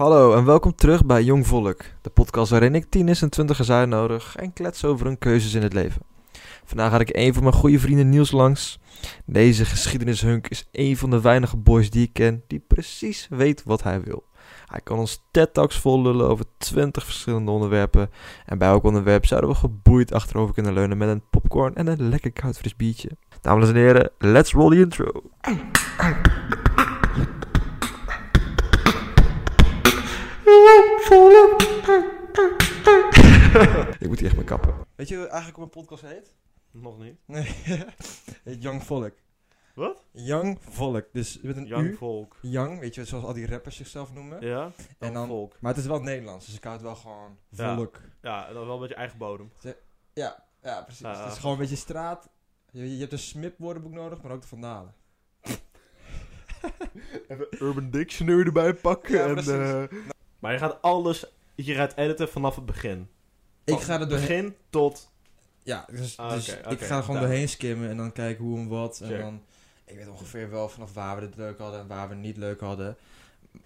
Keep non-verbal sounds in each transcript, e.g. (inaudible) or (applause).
Hallo en welkom terug bij Jong Volk, de podcast waarin ik tieners en twintigers uitnodig en klets over hun keuzes in het leven. Vandaag had ik een van mijn goede vrienden Niels langs. Deze geschiedenishunk is een van de weinige boys die ik ken die precies weet wat hij wil. Hij kan ons TED-talks vol lullen over 20 verschillende onderwerpen. En bij elk onderwerp zouden we geboeid achterover kunnen leunen met een popcorn en een lekker koud fris biertje. Dames en heren, let's roll the intro. (laughs) ik moet hier echt mee kappen. Weet je eigenlijk hoe mijn podcast heet? Nog niet. Nee, (laughs) heet Young Volk. Wat? Young Volk, dus met een Young U. Volk. Young, weet je, zoals al die rappers zichzelf noemen. Ja? En dan- Volk. Maar het is wel Nederlands, dus ik hou het wel gewoon volk. Ja, en dan wel met je eigen bodem. Ja, ja precies. Ja, het is gewoon een beetje straat. Je, je hebt een Smip woordenboek nodig, maar ook de Vandalen. Even Urban Dictionary erbij pakken. Ja, en. Eh, Maar je gaat alles je gaat editen vanaf het begin. Ik ga er doorheen... begin tot... Ja, dus, Ah, dus ik ga er gewoon doorheen skimmen en dan kijken hoe en wat. En dan... Ik weet ongeveer wel vanaf waar we het leuk hadden en waar we het niet leuk hadden.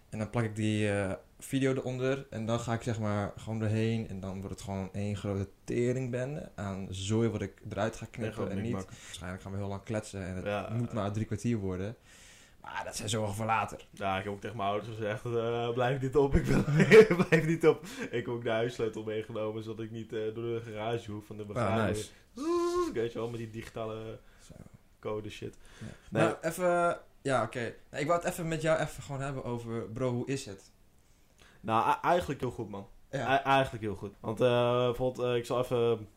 En dan plak ik die eh, video eronder en dan ga ik zeg maar gewoon doorheen. En dan wordt het gewoon één grote teringbende aan zooi wat ik eruit ga knippen en niet. Waarschijnlijk gaan we heel lang kletsen en het Ja. moet maar drie kwartier worden. Maar dat zijn zorgen voor later. Ja, ik heb ook tegen mijn ouders gezegd, eh, blijf niet op, ik wil, (laughs) blijf niet op. Ik heb ook de huissleutel meegenomen, zodat ik niet eh, door de garage hoef van de Ah, bagage. nice. Weet je wel, met die digitale Zo. code shit. Ja. Nee. Nou, even... Ja, oké. Nou, ik wou het even met jou even gewoon hebben over... Bro, hoe is het? Nou, e- eigenlijk heel goed, man. E- eigenlijk heel goed. Want eh, bijvoorbeeld, ik zal even...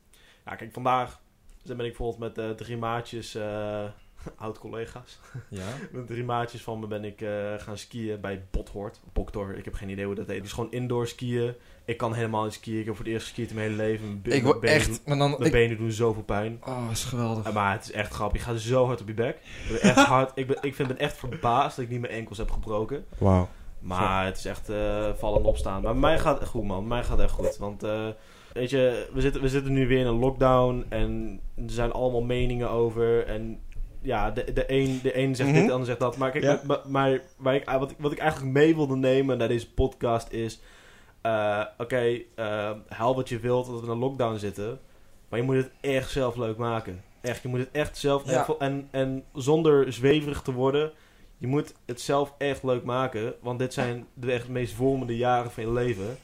Ja, kijk, vandaag ben ik bijvoorbeeld met drie maatjes, eh (laughs) oud-collega's. Ja? (laughs) Met drie maatjes van me ben ik eh, gaan skiën bij Bothoort. Boktor, ik heb geen idee hoe dat heet. Het is gewoon indoor skiën. Ik kan helemaal niet skiën. Ik heb voor het eerst geskiet in mijn hele leven. Mijn Ik word benen echt... doen- Maar dan... Mijn Ik, benen doen zoveel pijn. oh, is geweldig. Maar het is echt grappig. Je gaat zo hard op je bek. Ik ben echt (laughs) hard. Ik ben, ik vind, ben echt verbaasd dat ik niet mijn enkels heb gebroken. Wauw. Maar het is echt eh, vallen en opstaan. Maar mij gaat het goed, man. Mij gaat het echt goed. Want, eh, weet je, we zitten, we zitten nu weer in een lockdown. En er zijn allemaal meningen over. En ja, de, de, een, de een zegt Mhm. dit, de ander zegt dat. Maar kijk, Ja. maar, maar waar ik, wat, ik, wat ik eigenlijk mee wilde nemen naar deze podcast is... eh, Oké, eh haal wat je wilt dat we in een lockdown zitten. Maar je moet het echt zelf leuk maken. Echt, je moet het echt zelf... Ja. echt- en, en zonder zweverig te worden... Je moet het zelf echt leuk maken. Want dit zijn de echt meest vormende jaren van je leven.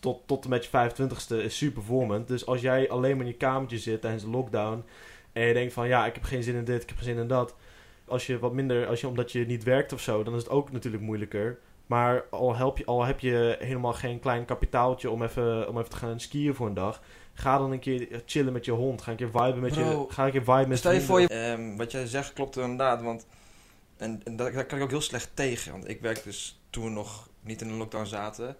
Tot, tot en met je 25ste is super vormend. Dus als jij alleen maar in je kamertje zit tijdens de lockdown. En je denkt van ja, ik heb geen zin in dit, ik heb geen zin in dat. Als je wat minder, als je, omdat je niet werkt of zo, dan is het ook natuurlijk moeilijker. Maar al, help je, al heb je helemaal geen klein kapitaaltje om even, om even te gaan skiën voor een dag. Ga dan een keer chillen met je hond. Ga een keer viben met Bro, je. Ga een keer viben met Stel je voor je... Ehm, wat jij zegt klopt inderdaad, want... En, daar kan ik ook heel slecht tegen. Want ik werk dus toen we nog niet in een lockdown zaten...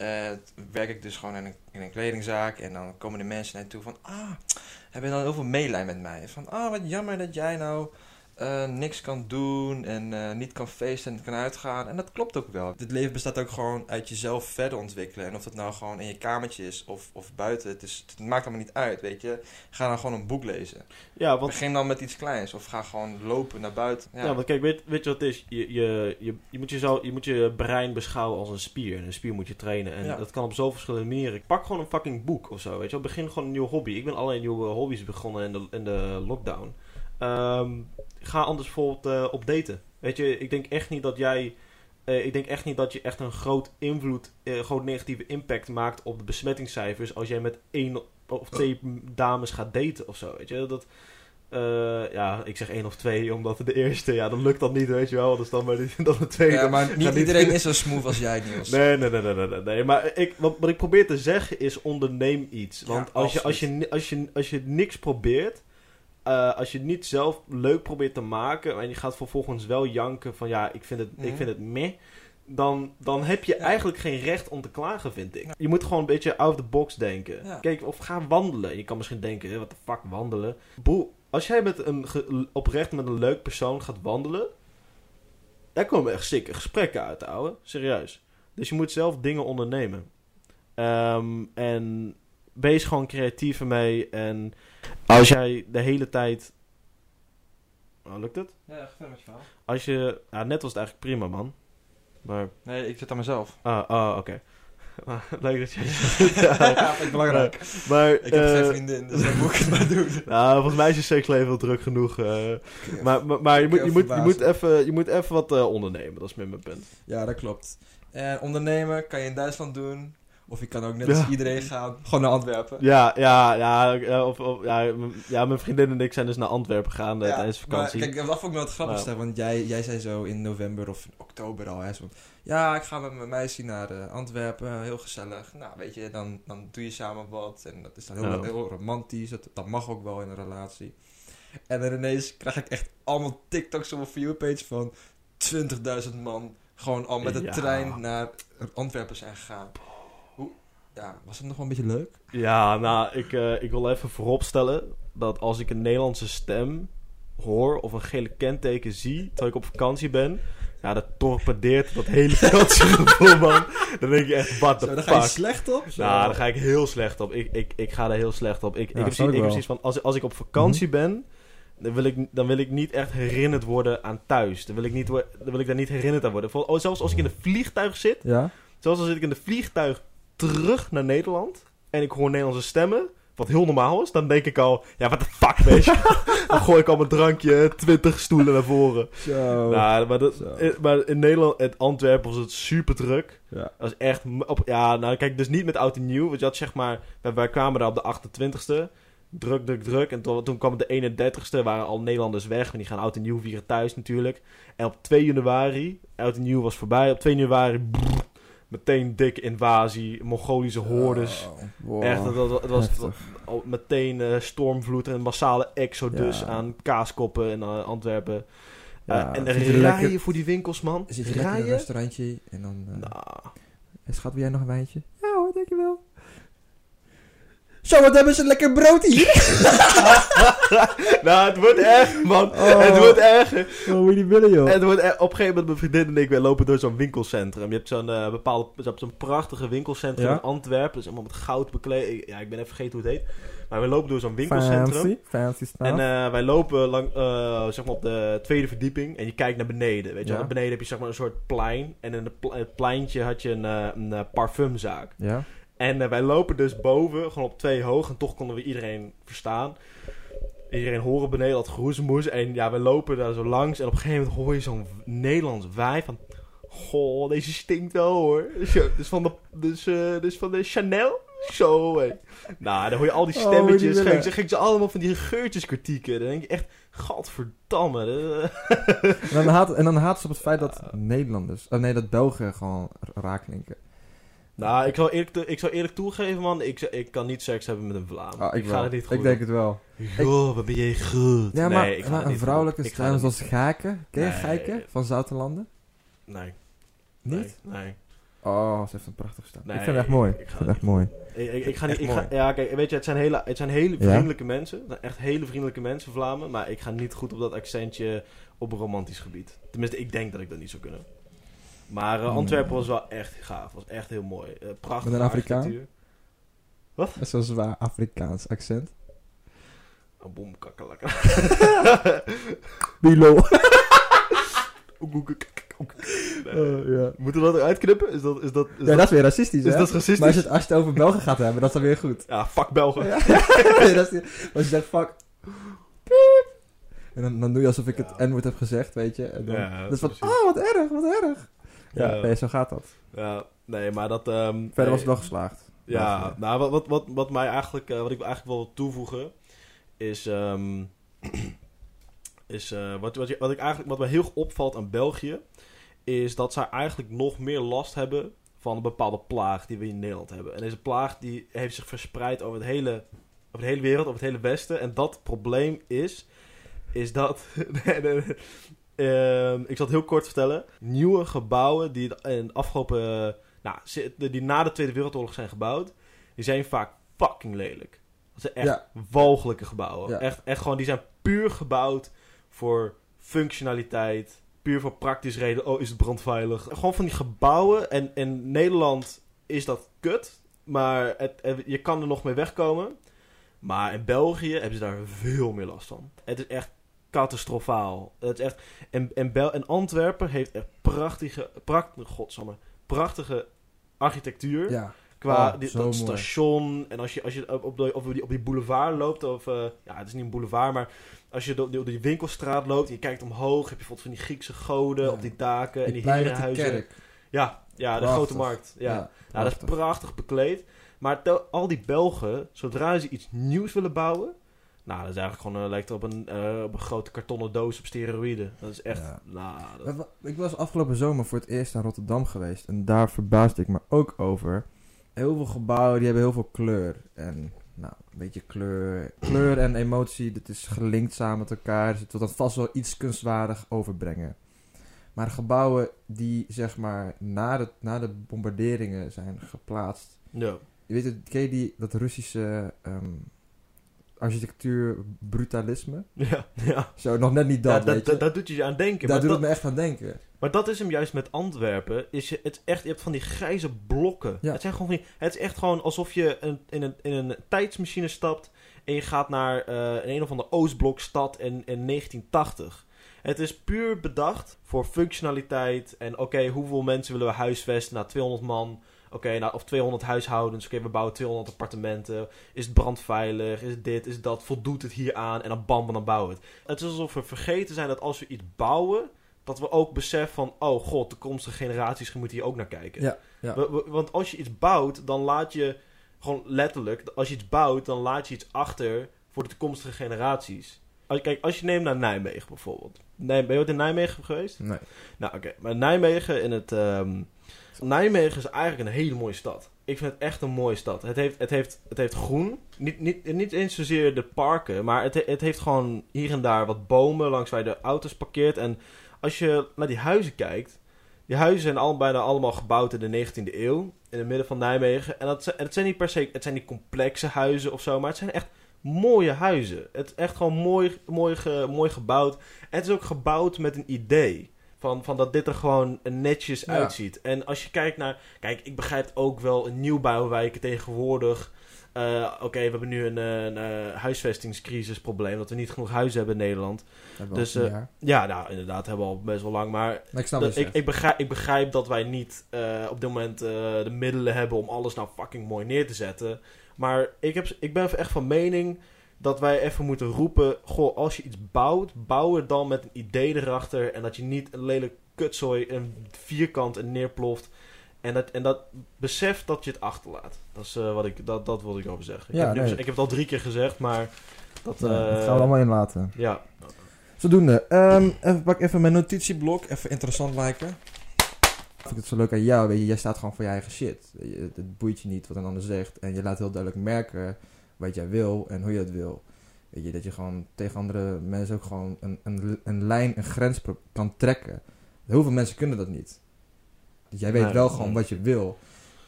eh, werk ik dus gewoon in een, in een kledingzaak. En dan komen de mensen naar je toe van... Ah, hebben dan heel veel meelijn met mij. Van, ah, wat jammer dat jij nou eh, niks kan doen en eh, niet kan feesten en kan uitgaan. En dat klopt ook wel. Dit leven bestaat ook gewoon uit jezelf verder ontwikkelen. En of dat nou gewoon in je kamertje is of, of buiten, het, is, het maakt allemaal niet uit, weet je. Ga dan gewoon een boek lezen. Ja, want Begin dan met iets kleins of ga gewoon lopen naar buiten. Ja, Ja, want kijk, weet, weet je wat het is? Je, je, je, je, moet jezelf, je moet je brein beschouwen als een spier. En een spier moet je trainen. En Ja. dat kan op zoveel verschillende manieren. Pak gewoon een fucking boek of zo, weet je wel. Begin gewoon een nieuwe hobby. Ik ben allerlei nieuwe hobby's begonnen in de, in de lockdown. Ehm, ga anders bijvoorbeeld eh, op daten. Weet je, ik denk echt niet dat jij... eh, ik denk echt niet dat je echt een groot invloed, eh groot negatieve impact maakt op de besmettingscijfers als jij met één of twee dames gaat daten of zo. Weet je, dat, ja, ik zeg één of twee, omdat de eerste, ja, dan lukt dat niet, weet je wel. Dus dan maar die, (laughs) dan de tweede. Ja, maar niet iedereen is zo smooth als jij, Niels. (laughs) Nee, nee, nee, nee, nee, nee. Maar ik, wat, wat ik probeer te zeggen is onderneem iets. Want Ja, als, je, als, je, als, je, als je niks probeert, eh, als je het niet zelf leuk probeert te maken en je gaat vervolgens wel janken van ja, ik vind het, ik Mhm. vind het meh. Dan, dan heb je Ja. eigenlijk geen recht om te klagen, vind ik. Je moet gewoon een beetje out of the box denken. Ja. Kijk, of ga wandelen. Je kan misschien denken, wat de fuck wandelen. Boe, als jij met een oprecht met een leuk persoon gaat wandelen, daar komen echt sikke gesprekken uit, ouwe. Serieus. Dus je moet zelf dingen ondernemen. Ehm, en wees gewoon creatief ermee. En als jij de hele tijd... Oh, lukt het? Ja, verder met je verhaal. Als je... Ja, net was het eigenlijk prima, man. Maar, Nee, ik zit aan mezelf. ah, ah oké. (laughs) Maar Leuk dat je... (laughs) ja, vind ik belangrijk. maar, Ik heb geen eh, vriendin, dus moet ik het maar doen. (laughs) Nou, volgens mij is je seksleven wel druk genoeg. eh. maar maar, maar je, moet, je, moet, je, moet even, je moet even wat eh, ondernemen, dat is meer mijn punt. Ja, dat klopt. En ondernemen kan je in Duitsland doen. Of je kan ook net als iedereen gaan. Gewoon naar Antwerpen. Ja, ja, ja, of, of- ja, ja, mijn vriendin en ik zijn dus naar Antwerpen gegaan Ja, tijdens vakantie. Maar, kijk, dat vond ik wel het grappigste. Want jij, jij zei zo in november of oktober al. Hè, zo, ja, ik ga met mijn meisje naar eh, Antwerpen. Heel gezellig. Nou, weet je, dan, dan doe je samen wat. En dat is dan heel, heel romantisch. Dat, dat mag ook wel in een relatie. En dan ineens krijg ik echt allemaal TikToks op mijn viewpage van 20.000 man. Gewoon al met de Ja. trein naar Antwerpen zijn gegaan. Ja, was het nog wel een beetje leuk? Ja, nou, ik, eh, ik wil even vooropstellen dat als ik een Nederlandse stem hoor of een gele kenteken zie terwijl ik op vakantie ben, ja, dat torpedeert dat hele (laughs) vakantiegevoel, man. Dan denk je echt, the Zo, dan ga je slecht op? Zo. Nou, daar ga ik heel slecht op. Ik, ik, ik ga daar heel slecht op. Ik, ik, heb, ik ik precies van, als, als ik op vakantie ben, dan wil, ik, dan wil ik niet echt herinnerd worden aan thuis. Dan wil ik, niet, dan wil ik daar niet herinnerd aan worden. Voor- oh, zelfs als ik in een vliegtuig zit, Ja? zelfs als ik in een vliegtuig terug naar Nederland en ik hoor Nederlandse stemmen, wat heel normaal is, dan denk ik al, ja, what the fuck, weet je. (laughs) dan gooi ik al mijn drankje 20 stoelen naar voren. Zo. Nou, maar, dat, Zo. eh, maar in Nederland, in Antwerpen was het super druk. Ja. Dat was echt... Op, ja, nou kijk, dus niet met oud en nieuw. Want je had zeg maar... Wij, wij kwamen daar op de 28ste. Druk, druk, druk. En toen, toen kwam de 31ste. Waren al Nederlanders weg. Want die gaan oud en nieuw vieren thuis natuurlijk. En op 2 januari... Oud en nieuw was voorbij. Op 2 januari... brrr, meteen dikke invasie. Mongolische hordes. Oh, wow. Echt, dat, dat, het was meteen eh, stormvloed en massale exodus Ja. aan kaaskoppen in eh, Antwerpen. Ja, Eh, en rijen lekker- voor die winkels, man. Zit je lekker in een Rijen? restaurantje en dan... eh Nou, "Hey, Schat, wil jij nog een wijntje? Ja hoor, dankjewel. Zo, wat hebben ze lekker brood hier? (laughs) (laughs) nou, het wordt erg, man. Oh. Het wordt erger. Oh, moet je niet willen, joh. En het wordt er- op een gegeven moment, mijn vriendin en ik, wij lopen door zo'n winkelcentrum. Je hebt zo'n eh, bepaalde, je hebt zo'n prachtige winkelcentrum Ja. in Antwerpen. Dus allemaal met goud bekleed. Ja, ik ben even vergeten hoe het heet. Maar we lopen door zo'n winkelcentrum. Fancy, fancy stuff. En eh, wij lopen lang, eh, zeg maar op de tweede verdieping en je kijkt naar beneden. Weet je Ja. Beneden heb je zeg maar een soort plein. En in het pleintje had je een, eh, een parfumzaak. ja? En eh, wij lopen dus boven, gewoon op twee hoog. En toch konden we iedereen verstaan. Iedereen horen beneden dat geroezemoes. En ja, we lopen daar zo langs. En op een gegeven moment hoor je zo'n Nederlands wij van... Goh, deze stinkt wel hoor. Dus, ja, dus, van, de, dus, eh, dus van de Chanel? Zo hé. Nou, dan hoor je al die Oh, stemmetjes. die ging, ze, ging ze allemaal van die geurtjes kritieken. Dan denk je echt, gadverdamme. eh. En dan, haat, en dan haat ze op het feit dat Nederlanders... Oh nee, dat Belgen gewoon raaklinken. Nou, ik zal eerlijk, ik zal eerlijk toegeven man. Ik, ik kan niet seks hebben met een Vlaam. Ah, ik ga het niet goed Ik denk het wel. Joh, wat ben jij goed. Ja, maar, nee, ik maar een niet vrouwelijke stem zoals Gaken. Ken je. Geiken van Zoutenlanden? Nee. Niet? Nee. nee. Oh, ze heeft een prachtige stem. Nee, ik vind het echt mooi. ik vind het echt mooi. Ik, ik, ga niet. Ik ga, ja, kijk, weet je, het zijn hele, het zijn hele Ja? vriendelijke mensen. Echt hele vriendelijke mensen, Vlamen. Maar ik ga niet goed op dat accentje op een romantisch gebied. Tenminste, ik denk dat ik dat niet zou kunnen. Maar eh, Hmm. Antwerpen was wel echt gaaf. Was echt heel mooi. Eh prachtige Met een Afrikaan? Dat is zo'n zwaar Afrikaans accent. Een kakkelakka. Bilo. (laughs) (laughs) Nee. ja. Moeten we dat eruit knippen? Is dat, is dat, is ja, dat, dat is weer racistisch, is hè? dat racistisch? Maar als je, het, als je het over Belgen gaat hebben, dat is dan weer goed. Ja, fuck Belgen. Ja. (laughs) Nee, dat is, als je zegt fuck. Piep. En dan, dan doe je alsof ik het. N-woord heb gezegd, weet je. En dan, Ja, dat is van, precies. oh, wat erg, wat erg. Ja, nee, zo gaat dat. Ja, nee, maar dat... ehm, Verder nee. was het wel geslaagd. Ja, Ja. nou, wat, wat, wat, wat mij eigenlijk, eh, wat ik eigenlijk wil toevoegen, is, ehm, (clears throat) is eh, wat, wat, je- wat, ik eigenlijk, wat mij heel opvalt aan België, is dat zij eigenlijk nog meer last hebben van een bepaalde plaag die we in Nederland hebben. En deze plaag die heeft zich verspreid over, het hele, over de hele wereld, over het hele Westen. En dat probleem is, is dat, (laughs) nee, nee, Ehm, ik zal het heel kort vertellen, nieuwe gebouwen die in de afgelopen nou, die na de Tweede Wereldoorlog zijn gebouwd, die zijn vaak fucking lelijk. Dat zijn echt Ja. walgelijke gebouwen. Ja. Echt, echt gewoon, die zijn puur gebouwd voor functionaliteit, puur voor praktisch reden. Oh, is het brandveilig? Gewoon van die gebouwen. En in Nederland is dat kut, maar het, het- je kan er nog mee wegkomen. Maar in België hebben ze daar veel meer last van. Het is echt catastrofaal. Het is echt, en, en, Bel, en Antwerpen heeft echt prachtige, prachtige, godsamme, prachtige architectuur. Ja. Qua Oh, dit, dat mooi. station. En als je, als je op, op, de, op, die, op die boulevard loopt. Of, eh, ja, het is niet een boulevard. Maar als je door, door die winkelstraat loopt. En je kijkt omhoog. Heb je bijvoorbeeld van die Griekse goden Ja. op die daken. en die herenhuizen. Ja, ja, de grote markt. Ja. Ja, Ja, dat is prachtig. prachtig bekleed. Maar tel- al die Belgen, zodra ze iets nieuws willen bouwen... Nou, dat is eigenlijk gewoon, eh, lijkt op een, eh, op een grote kartonnen doos op steroïden. Dat is echt, Ja. nou, dat- Ik was afgelopen zomer voor het eerst naar Rotterdam geweest. En daar verbaasde ik me ook over. Heel veel gebouwen die hebben heel veel kleur. En nou, een beetje kleur. Kleur en emotie, dat is gelinkt samen met elkaar. Dus het wil dat vast wel iets kunstwaardig overbrengen. Maar gebouwen die zeg maar na de, na de bombarderingen zijn geplaatst. ja. Je weet het, ken je die, dat Russische ehm, architectuur brutalisme? (laughs) Ja, ja. Zo, nog net niet dat, Ja, weet dat, je. dat, dat doet je aan denken. Daar maar, doet dat, het me echt aan denken. maar dat is hem juist met Antwerpen. Is je, het echt, je hebt van die grijze blokken. Ja. Het, zijn gewoon van die, het is echt gewoon alsof je een, in, een, in een tijdsmachine stapt... en je gaat naar eh, een, een of andere Oostblokstad in, in 1980. Het is puur bedacht voor functionaliteit. En oké, hoeveel mensen willen we huisvesten? Nou, 200 man. Oké, nou, of 200 huishoudens. Oké, we bouwen 200 appartementen. Is het brandveilig? Is het dit? Is dat? Voldoet het hier aan? En dan bam, dan bouwen we het. Het is alsof we vergeten zijn dat als we iets bouwen... dat we ook beseffen van... oh god, toekomstige generaties moeten hier ook naar kijken. Ja, ja. We- we- want als je iets bouwt, dan laat je... gewoon letterlijk... als je iets bouwt, dan laat je iets achter... voor de toekomstige generaties. Als, kijk, als je neemt naar Nijmegen bijvoorbeeld. Ben je ooit in Nijmegen geweest? Nee. Nou, oké. Maar Nijmegen in het... ehm, Nijmegen is eigenlijk een hele mooie stad. Ik vind het echt een mooie stad. Het heeft, het heeft, het heeft groen. Niet, niet, niet eens zozeer de parken, maar het, het heeft gewoon hier en daar wat bomen langs waar je de auto's parkeert. En als je naar die huizen kijkt, die huizen zijn al, bijna allemaal gebouwd in de 19e eeuw, in het midden van Nijmegen. En dat, en het zijn niet per se, het zijn niet complexe huizen of zo, maar het zijn echt mooie huizen. Het is echt gewoon mooi, mooi, ge- mooi gebouwd. En het is ook gebouwd met een idee. Van, van dat dit er gewoon netjes Ja. uitziet. En als je kijkt naar... Kijk, ik begrijp ook wel in nieuwbouwwijken tegenwoordig... eh, Oké, we hebben nu een, eh, een, eh, huisvestingscrisisprobleem. Dat we niet genoeg huizen hebben in Nederland. Dus, een. Ja, nou, inderdaad, hebben we al best wel lang. Maar Maar ik snap dat- ik, begrijp, ik begrijp dat wij niet op dit moment de middelen hebben om alles nou fucking mooi neer te zetten. Maar ik, heb, ik ben echt van mening dat wij even moeten roepen: Goh, als je iets bouwt, bouw het dan met een idee erachter. En dat je niet een lelijk kutzooi, een vierkant en neerploft. En dat, en dat besef dat je het achterlaat. Dat is eh, wat ik, dat, dat wilde ik over zeggen. Ik, heb, nu- ik heb het al drie keer gezegd, maar dat. Ja, eh, dat gaan we allemaal in laten. Ja, Zodoende. Ehm even, pak even mijn notitieblok. Even interessant lijken. Ik vind het zo leuk aan jou. Weet je, jij staat gewoon voor je eigen shit. Je, Het, boeit je niet wat een ander zegt. En je laat heel duidelijk merken wat jij wil en hoe je het wil. Weet je, dat je gewoon tegen andere mensen ook gewoon een, een, een lijn, een grens kan trekken. Heel veel mensen kunnen dat niet. Dus jij weet Nee, wel gewoon nee. wat je wil.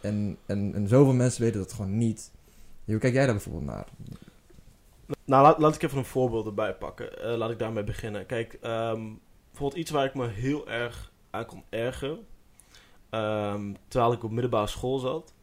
En, en, en zoveel mensen weten dat gewoon niet. Hoe kijk jij daar bijvoorbeeld naar? Nou, laat, laat ik even een voorbeeld erbij pakken. Eh, laat ik daarmee beginnen. Kijk, ehm, bijvoorbeeld iets waar ik me heel erg aan kon ergeren. Ehm, terwijl ik op middelbare school zat.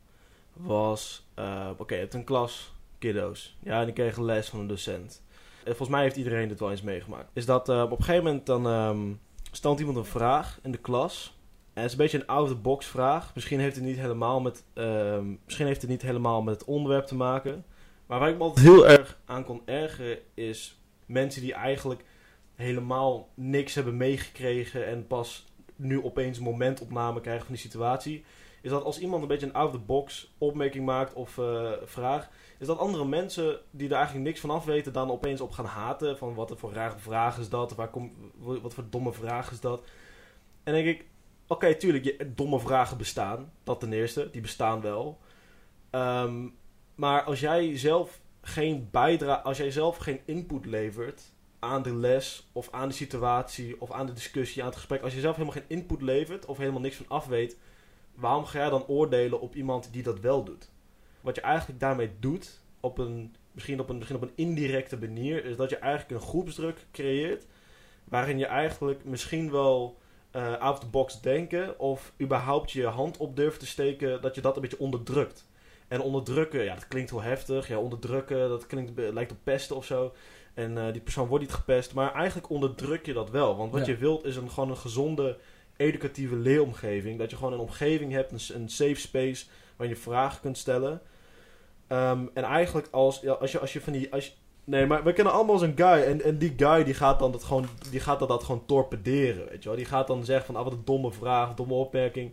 Was, eh, oké, je hebt een klas kiddo's. Ja, en die kregen les van een docent. En volgens mij heeft iedereen dit wel eens meegemaakt. Is dat eh, op een gegeven moment dan ehm, stelt iemand een vraag in de klas. En het is een beetje een out-of-the-box vraag. Misschien heeft het niet helemaal met, ehm, misschien heeft het niet helemaal met het onderwerp te maken. Maar waar ik me altijd heel erg aan kon ergeren is mensen die eigenlijk helemaal niks hebben meegekregen en pas nu opeens een momentopname krijgen van die situatie. Is dat als iemand een beetje een out-of-the-box opmerking maakt of eh, vraag, is dat andere mensen die er eigenlijk niks van af weten dan opeens op gaan haten. Van wat voor rare vraag is dat? Waar kom, wat voor domme vraag is dat? En denk ik, oké, tuurlijk, domme vragen bestaan. Dat ten eerste, die bestaan wel. Ehm, maar als jij zelf geen bijdrage, als jij zelf geen input levert aan de les of aan de situatie of aan de discussie, aan het gesprek, als je zelf helemaal geen input levert of helemaal niks van af weet, waarom ga jij dan oordelen op iemand die dat wel doet? Wat je eigenlijk daarmee doet, op een, misschien, op een, misschien op een indirecte manier, is dat je eigenlijk een groepsdruk creëert waarin je eigenlijk misschien wel eh out of the box denken of überhaupt je hand op durft te steken, dat je dat een beetje onderdrukt. En onderdrukken, ja, dat klinkt heel heftig. Ja, onderdrukken, dat klinkt, lijkt op pesten of zo. En eh, die persoon wordt niet gepest. Maar eigenlijk onderdruk je dat wel. Want wat Ja. je wilt is een, gewoon een gezonde, educatieve leeromgeving. Dat je gewoon een omgeving hebt, een, safe space waar je vragen kunt stellen. Ehm, en eigenlijk als, ja, als, je, als je van die... Als je, nee, maar we kennen allemaal zo'n guy. En, en die guy die gaat dan dat gewoon, die gaat dat, dat gewoon torpederen, weet je wel. Die gaat dan zeggen van, ah, wat een domme vraag, domme opmerking.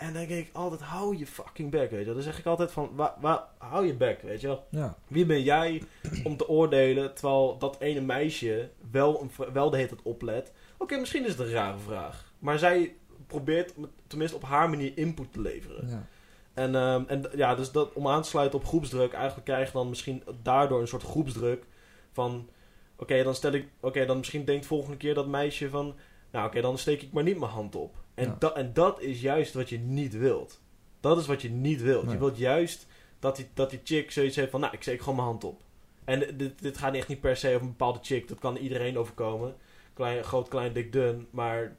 En dan denk ik altijd, hou je fucking bek, weet je wel. Dan zeg ik altijd van, waar, waar, hou je bek, weet je wel. Ja. Wie ben jij om te oordelen terwijl dat ene meisje wel, een, wel de hele tijd oplet? Oké, misschien is het een rare vraag. Maar zij probeert tenminste op haar manier input te leveren. ja. En, ehm, en ja, dus dat, om aan te sluiten op groepsdruk, eigenlijk krijg je dan misschien daardoor een soort groepsdruk van... Oké, dan stel ik... Oké, dan misschien denkt volgende keer dat meisje van... Nou, oké, dan steek ik maar niet mijn hand op. En, Ja. dat en dat is juist wat je niet wilt. Dat is wat je niet wilt. Nee. Je wilt juist dat die, dat die chick zoiets heeft van... Nou, ik steek gewoon mijn hand op. En dit, dit gaat echt niet per se over een bepaalde chick. Dat kan iedereen overkomen. Klein, groot, klein, dik, dun. Maar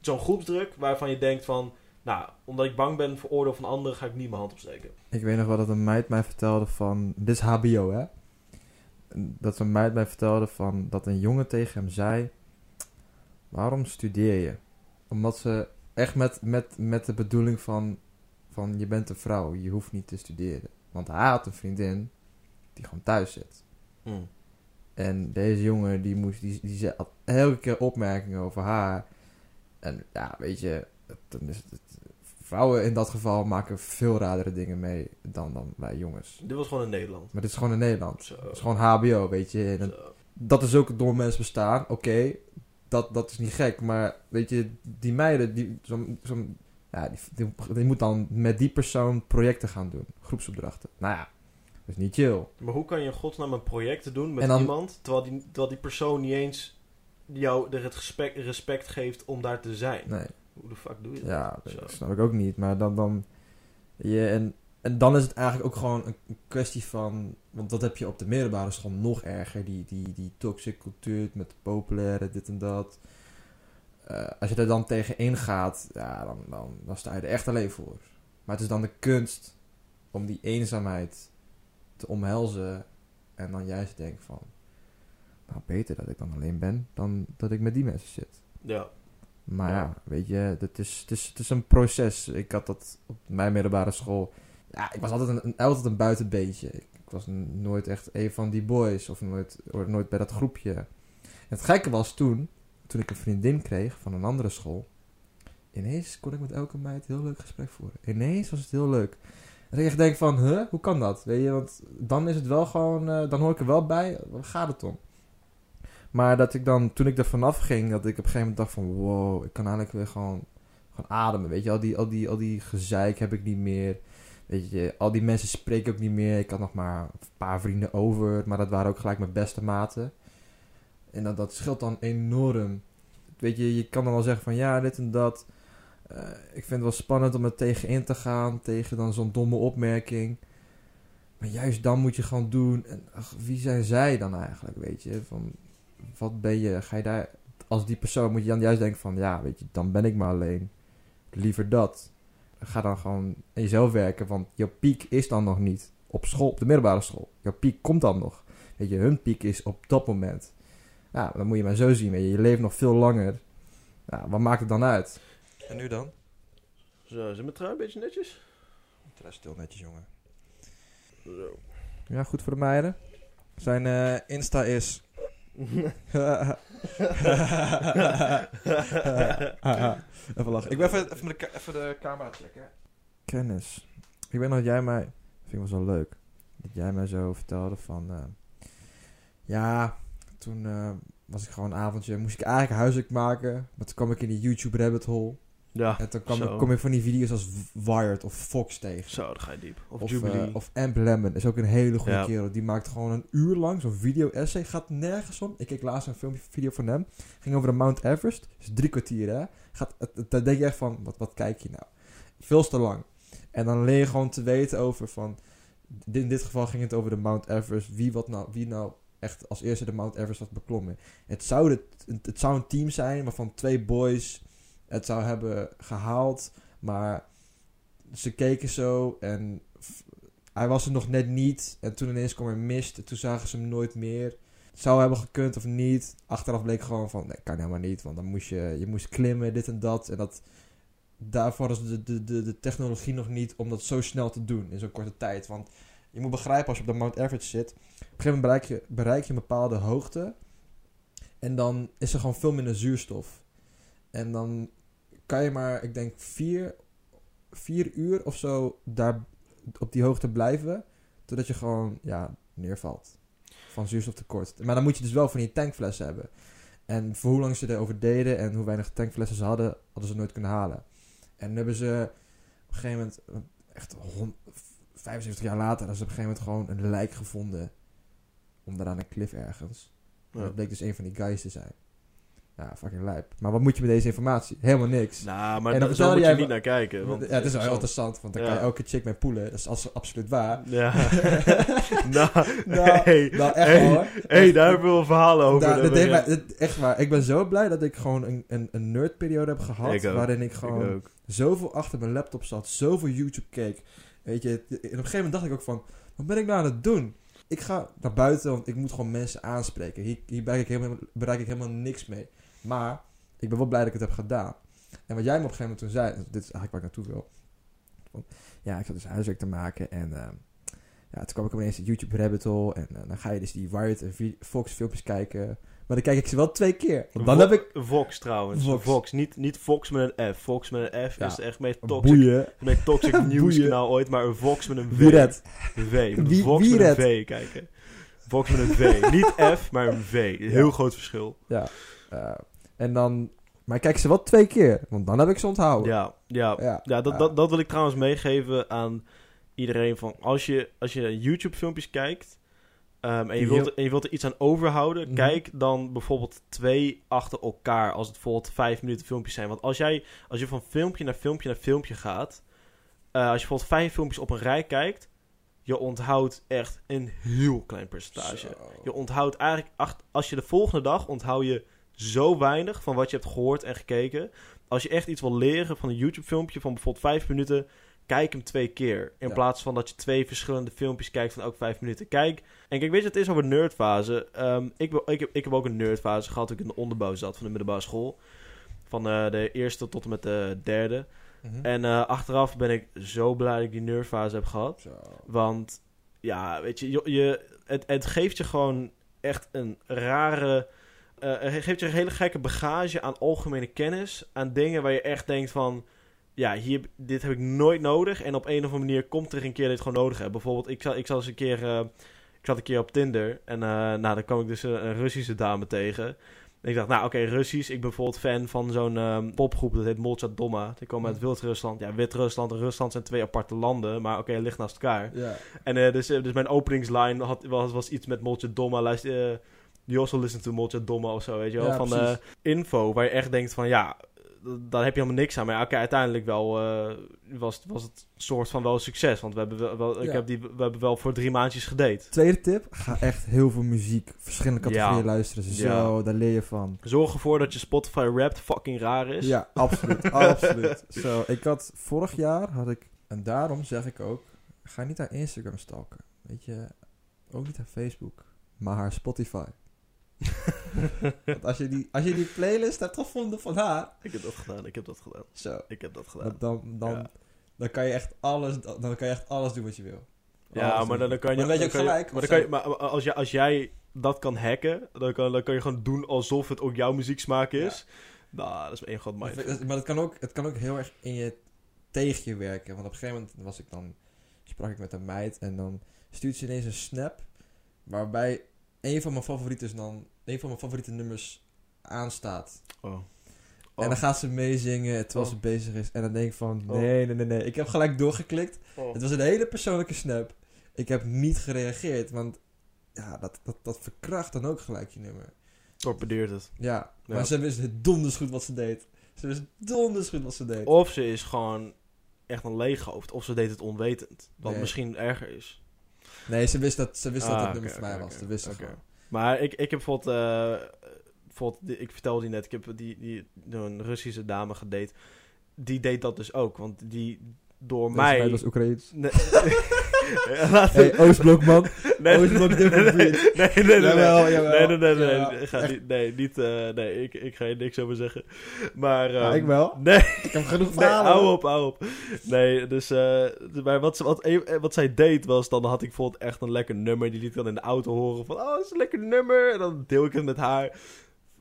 zo'n groepsdruk waarvan je denkt van... Nou, omdat ik bang ben voor oordeel van anderen, ga ik niet mijn hand opsteken. Ik weet nog wel dat een meid mij vertelde van... Dit is HBO, hè? Dat een meid mij vertelde van... Dat een jongen tegen hem zei... Waarom studeer je? Omdat ze echt met, met, met de bedoeling van... Van je bent een vrouw, je hoeft niet te studeren. Want hij had een vriendin... Die gewoon thuis zit. En deze jongen, die, moest, die, die had elke keer opmerkingen over haar. En ja, weet je, het- dan is het, vrouwen in dat geval maken veel radere dingen mee dan, dan wij jongens. Dit was gewoon in Nederland. Maar dit is gewoon in Nederland. Zo. Het is gewoon HBO, weet je. En dat is ook door mensen bestaan, oké. Dat, dat is niet gek. Maar weet je, die meiden, die, zo'n zo'n- ja, die, die, die moet dan met die persoon projecten gaan doen. Groepsopdrachten. Nou ja, dat is niet chill. Maar hoe kan je in godsnaam een project doen met dan- iemand... Terwijl die, terwijl die persoon niet eens jou er het respect, respect geeft om daar te zijn? Nee. Hoe de fuck doe je dat? Ja, Zo. dat snap ik ook niet. Maar dan, dan je, en, en dan is het eigenlijk ook gewoon een kwestie van, want dat heb je op de middelbare school nog erger, die, die, die toxic cultuur met de populaire, dit en dat. Eh, als je er dan tegen ingaat, ja, dan, dan, dan sta je er echt alleen voor. Maar het is dan de kunst om die eenzaamheid te omhelzen en dan juist te denken van, nou beter dat ik dan alleen ben dan dat ik met die mensen zit. Ja. Maar Ja. ja, weet je, het is, het, is, het is een proces. Ik had dat op mijn middelbare school. Ja, ik was altijd een, altijd een buitenbeentje. Ik, was nooit echt een van die boys. Of nooit, nooit bij dat groepje. En het gekke was toen, toen ik een vriendin kreeg van een andere school. Ineens kon ik met elke meid heel leuk gesprek voeren. Ineens was het heel leuk. En ik echt denk van, huh, hoe kan dat? Weet je, want dan is het wel gewoon, eh, dan hoor ik er wel bij. Waar gaat het om? Maar dat ik dan, toen ik er vanaf ging, dat ik op een gegeven moment dacht van, wow, ik kan eigenlijk weer gewoon, gewoon ademen. Weet je, al die, al, die, al die gezeik heb ik niet meer. Weet je, al die mensen spreek ik ook niet meer. Ik had nog maar een paar vrienden over, maar dat waren ook gelijk mijn beste maten. En dat, dat scheelt dan enorm. Weet je, je kan dan wel zeggen van, ja, dit en dat. Eh, ik vind het wel spannend om er tegen in te gaan, tegen dan zo'n domme opmerking. Maar juist dan moet je gewoon doen. En ach, wie zijn zij dan eigenlijk, weet je? Van, wat ben je? Ga je daar... Als die persoon moet je dan juist denken van... Ja, weet je, dan ben ik maar alleen. Liever dat. Ga dan gewoon aan jezelf werken. Want jouw piek is dan nog niet op school, op de middelbare school. Jouw piek komt dan nog. Weet je, hun piek is op dat moment. Ja, dan moet je maar zo zien. Weet je, je leeft nog veel langer. Ja, wat maakt het dan uit? En nu dan? Zo, is mijn trui een beetje netjes? Het is stil netjes, jongen. Zo. Ja, goed voor de meiden. Zijn eh, Insta is... (laughs) Even lachen. Ik ben even, even, de, even de camera checken. kennis. Ik weet nog dat jij mij, vind ik wel zo leuk, dat jij mij zo vertelde van, eh, ja, toen eh, was ik gewoon een avondje, moest ik eigenlijk huiswerk maken, maar toen kwam ik in die YouTube rabbit hole Ja, en kwam, zo. kom ik van die video's als Wired of Fox tegen. Zo, dan ga je diep. Of, Of, Jubilee. eh, of Amp Lemon is ook een hele goede Ja. kerel. Die maakt gewoon een uur lang zo'n video-essay. Gaat nergens om. Ik keek laatst een filmpje, video van hem. Ging over de Mount Everest. Dus drie kwartier, hè. Gaat, dan denk je echt van, wat, wat kijk je nou? Veel te lang. En dan leer je gewoon te weten over van... In dit geval ging het over de Mount Everest. Wie, wat nou, wie nou echt als eerste de Mount Everest had beklommen. Het zou, het, het zou een team zijn waarvan twee boys het zou hebben gehaald. Maar ze keken zo en hij was er nog net niet. En toen ineens kwam er mist. En toen zagen ze hem nooit meer. zou hebben gekund of niet. Achteraf bleek gewoon van, nee, kan helemaal niet. Want dan moest je, je moest klimmen, dit en dat. En dat, daarvoor is de, de, de, de technologie nog niet om dat zo snel te doen in zo'n korte tijd. Want je moet begrijpen, als je op de Mount Everest zit, op een gegeven moment bereik je, bereik je een bepaalde hoogte. En dan is er gewoon veel minder zuurstof. En dan kan je maar, ik denk, vier, vier uur of zo daar op die hoogte blijven. Totdat je gewoon, ja, neervalt. Van zuurstoftekort. Maar dan moet je dus wel van die tankflessen hebben. En voor hoe lang ze erover deden en hoe weinig tankflessen ze hadden, hadden ze nooit kunnen halen. En dan hebben ze op een gegeven moment, echt hond- 75 jaar later, hebben ze op een gegeven moment gewoon een lijk gevonden. Onderaan een cliff ergens. En Ja. Dat bleek dus een van die guys te zijn. Ja, fucking lijp. Maar wat moet je met deze informatie? Helemaal niks. Nou, maar En dan zo moet je niet naar kijken. Want ja, het is wel heel interessant, want dan Ja. kan je elke chick mee poelen. Dat is als- absoluut waar. Ja. (laughs) nou, Nou, hey, nou, echt hey, hoor. hey, daar hebben we wel verhalen over. Daar- Dat dat mij- het- echt waar. Ik ben zo blij dat ik gewoon een, een, een nerdperiode heb gehad. Ik waarin ik gewoon zoveel achter mijn laptop zat. Zoveel YouTube keek. Weet je, en op een gegeven moment dacht ik ook van... Wat ben ik nou aan het doen? Ik ga naar buiten, want ik moet gewoon mensen aanspreken. Hier, hier bereik, ik helemaal, bereik ik helemaal niks mee. Maar ik ben wel blij dat ik het heb gedaan. En wat jij me op een gegeven moment toen zei... Dit is eigenlijk waar ik naartoe wil. Ja, ik zat dus huiswerk te maken en... ehm, ja, toen kwam ik ineens in YouTube rabbit hole. En eh, dan ga je dus die Wired en Fox filmpjes kijken. Maar dan kijk ik ze wel twee keer. Want dan Vo- heb ik... Vox trouwens. Vox. Vox. Niet, niet Fox met een F. Fox met een F Ja. is echt meest toxic, Boeien. meest toxic (laughs) nieuwskanaal ooit. Maar een Vox met een V. Wie redt? V. Wie- Vox wie met een? V kijken. Vox met een V. Niet F, maar een V. Heel groot verschil. Ja. eh, en dan... Maar ik kijk ze wel twee keer. Want dan heb ik ze onthouden. Ja, ja. Ja. Ja, dat. Dat, dat wil ik trouwens meegeven aan iedereen. Van als je, als je YouTube-filmpjes kijkt ehm, en, je wilt, en je wilt er iets aan overhouden, Mhm. kijk dan bijvoorbeeld twee achter elkaar. Als het bijvoorbeeld vijf minuten filmpjes zijn. Want als, jij, als je van filmpje naar filmpje naar filmpje gaat, eh, als je bijvoorbeeld vijf filmpjes op een rij kijkt, je onthoudt echt een heel klein percentage. Zo. Je onthoudt eigenlijk, als je de volgende dag onthoud je zo weinig van wat je hebt gehoord en gekeken. Als je echt iets wil leren van een YouTube-filmpje van bijvoorbeeld vijf minuten, kijk hem twee keer. In Ja. plaats van dat je twee verschillende filmpjes kijkt van ook vijf minuten. Kijk, en kijk, weet je, het is over nerdfase. Ehm, ik, ik, heb, ik heb ook een nerdfase gehad toen ik in de onderbouw zat van de middelbare school. Van eh, de eerste tot en met de derde. Mhm. En eh, achteraf ben ik zo blij dat ik die nerdfase heb gehad. Zo. Want ja, weet je, je, je- het, het geeft je gewoon echt een rare. Het geeft je een hele gekke bagage aan algemene kennis. Aan dingen waar je echt denkt van. Ja, hier, dit heb ik nooit nodig. En op een of andere manier komt er een keer dat je het gewoon nodig hebt. Bijvoorbeeld, ik zat, ik zat eens een keer. eh, ik zat een keer op Tinder. En nou, dan kwam ik dus een, een Russische dame tegen. En ik dacht, nou oké, Russisch. Ik ben bijvoorbeeld fan van zo'n ehm, popgroep. Dat heet Molchat Doma. Die komen uit Wit-Rusland. Ja, Wit-Rusland en Rusland zijn twee aparte landen. Maar oké, het ligt naast elkaar. Ja. En dus, dus mijn openingsline had, was, was iets met Moltje Domma. Luister, you also listen to Moltje Domma of zo, weet je wel. Ja, van precies. eh, info waar je echt denkt van ja, daar heb je helemaal niks aan. Maar ja, oké, uiteindelijk wel eh, was, het- was het soort van wel een succes. Want we hebben wel, wel- ik Ja. heb die, we hebben wel voor drie maandjes gedate. Tweede tip. Ga echt heel veel muziek. Verschillende categorieën Ja. luisteren. Zo, Ja. daar leer je van. Zorg ervoor dat je Spotify Wrapped fucking raar is. Ja, absoluut. (laughs) absoluut. Zo, ik had vorig jaar had ik en daarom zeg ik ook, ga niet haar Instagram stalken. Weet je, ook niet haar Facebook, maar haar Spotify. (laughs) Want als je die, als je die playlist hebt gevonden van haar, Ik heb dat gedaan, ik heb dat gedaan. zo, Ik heb dat gedaan. dan, dan, dan, Ja. dan kan je echt alles, dan kan je echt alles doen wat je wil. Ja, maar dan, dan kan je... Maar dan weet je ook gelijk, maar, dan kan je, maar als, jij, als jij dat kan hacken, dan kan, dan kan je gewoon doen alsof het ook jouw muzieksmaak is. Nou, dat is één groot mindfuck. maar het kan, ook, het kan ook heel erg in je tegen je werken. Want op een gegeven moment was ik dan, sprak ik met een meid en dan stuurt ze ineens een snap. Waarbij een van mijn favorieten dan, een van mijn favoriete nummers aanstaat. Oh. En dan gaat ze meezingen terwijl Oh. ze bezig is. En dan denk ik van, Oh. nee, nee, nee, nee. Ik heb gelijk doorgeklikt. Oh. Het was een hele persoonlijke snap. Ik heb niet gereageerd, want ja, dat, dat, dat verkracht dan ook gelijk je nummer. Torpedeert het. Ja, Ja. maar ze wist donders goed wat ze deed. Ze wist donders goed wat ze deed. Of ze is gewoon echt een leeg hoofd. Of ze deed het onwetend. Wat Nee. misschien erger is. Nee, ze wist dat, ze wist dat Ah, het oké, nummer voor mij was. wist ze gewoon. Maar ik, ik heb bijvoorbeeld... eh, bijvoorbeeld ik vertelde die net. Ik heb die, die, een Russische dame gedate. Die deed dat dus ook. Want die, door Deze mij... meid was Oekraïens. Nee. (laughs) Hey, Oostblok man. Nee, Oostblok nee, nee, nee, nee, nee, nee, Jawel, nee, jawel. nee, nee, nee, Ja, nee, ga niet, nee, niet, eh, nee, ik, ik ga je niks over zeggen. Maar, Ja, ehm, ik wel. Nee, Ik heb genoeg nee, verhalen. hou op, hou op. Nee, dus, eh, maar wat, wat, eh, wat zij deed was, dan had ik bijvoorbeeld echt een lekker nummer, die liet ik dan in de auto horen van, oh, dat is een lekker nummer. En dan deel ik het met haar.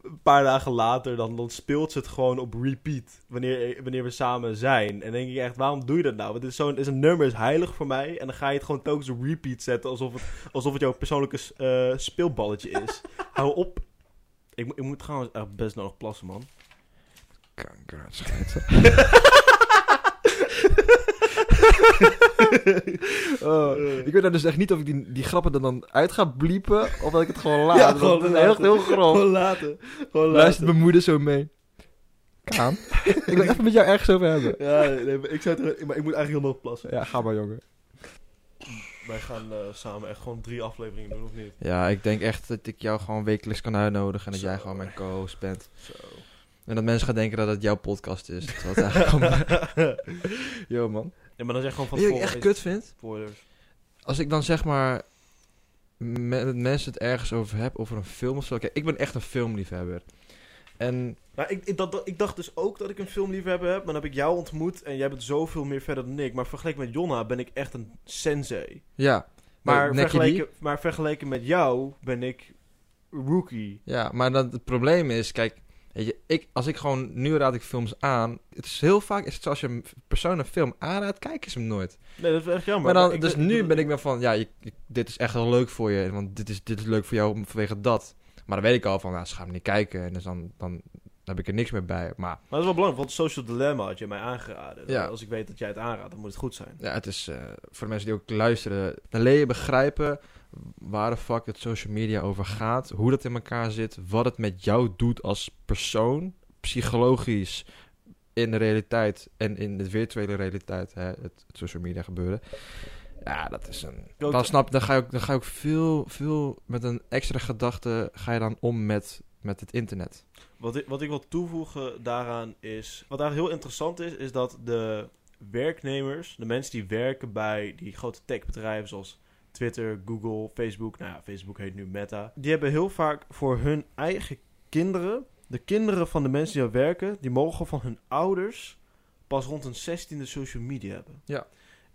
Een paar dagen later, dan, dan speelt ze het gewoon op repeat, wanneer, wanneer we samen zijn. En denk ik echt, waarom doe je dat nou? Want dit is, zo'n, is een nummer is heilig voor mij, en dan ga je het gewoon telkens op repeat zetten, alsof het, alsof het jouw persoonlijke eh, speelballetje is. (laughs) Hou op. Ik, moet- ik moet trouwens echt best nog plassen, man. Kanker, scheidsel. (laughs) Oh, ik weet nou dus echt niet of ik die, die grappen er dan uit ga bliepen of dat ik het gewoon laat. Ja, Want gewoon is echt heel grof. Gewoon laten. Gewoon laten. Luistert mijn moeder zo mee. Kaan, ik wil (laughs) even met jou ergens over hebben. Ja, nee, maar ik, zou het, maar ik moet eigenlijk heel nog plassen. Ja, ga maar jongen. Wij gaan eh, samen echt gewoon drie afleveringen doen, of niet? Ja, ik denk echt dat ik jou gewoon wekelijks kan uitnodigen en dat Zo. jij gewoon mijn co-host bent. Zo. En dat mensen gaan denken dat het jouw podcast is. Het (laughs) eigenlijk (laughs) gewoon... Yo man. Ja, maar dan zeg gewoon van Weet je wat ik echt kut vind? Spoilers. Als ik dan zeg maar met mensen het ergens over heb, over een film of zo. Kijk, ik ben echt een filmliefhebber. En Nou, ik, ik, dat, dat- ik dacht dus ook dat ik een filmliefhebber heb, maar dan heb ik jou ontmoet en jij bent zoveel meer verder dan ik. Maar vergeleken met Jonna ben ik echt een sensei. ja, Maar, vergeleken, maar vergeleken met jou ben ik rookie. Ja, maar dat, het probleem is, kijk, weet je, ik, als ik gewoon, nu raad ik films aan. Het is heel vaak, is het zoals je een persoon een film aanraadt, kijken ze hem nooit. Nee, dat is echt jammer. Maar dan, dus nu ben ik meer van, ja, je, je- dit is echt wel leuk voor je, want dit is, dit is leuk voor jou vanwege dat. Maar dan weet ik al van, nou, ze gaan hem niet kijken en dus dan, dan heb ik er niks meer bij. Maar Maar dat is wel belangrijk, want Social Dilemma had je mij aangeraden. Ja. Als ik weet dat jij het aanraadt, dan moet het goed zijn. ja, het is, eh, voor de mensen die ook luisteren, dan leer je begrijpen waar de fuck het social media over gaat, hoe dat in elkaar zit, wat het met jou doet als persoon, psychologisch, in de realiteit en in de virtuele realiteit, hè, het, het social media gebeuren. Ja, dat is een. Dan snap dan ga je ook, dan ga je ook veel, veel met een extra gedachte ga je dan om met, met het internet. Wat ik, wat ik wil toevoegen daaraan is... Wat eigenlijk heel interessant is, is dat de werknemers... De mensen die werken bij die grote techbedrijven zoals Twitter, Google, Facebook... Nou ja, Facebook heet nu Meta. Die hebben heel vaak voor hun eigen kinderen... De kinderen van de mensen die daar werken... Die mogen van hun ouders pas rond een zestiende social media hebben. Ja.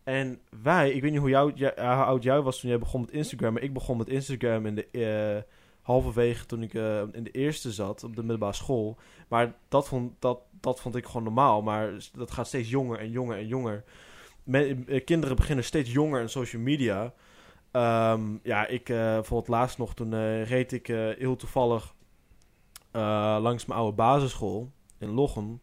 En wij, ik weet niet hoe, jou, ja, hoe oud jij was toen jij begon met Instagram... Maar ik begon met Instagram in de... eh, halverwege toen ik eh, in de eerste zat op de middelbare school. Maar dat vond, dat, dat vond ik gewoon normaal. Maar dat gaat steeds jonger en jonger en jonger. Eh, kinderen beginnen steeds jonger in social media. Ehm, ja, ik eh bijvoorbeeld laatst nog, toen eh, reed ik eh, heel toevallig langs mijn oude basisschool in Lochem.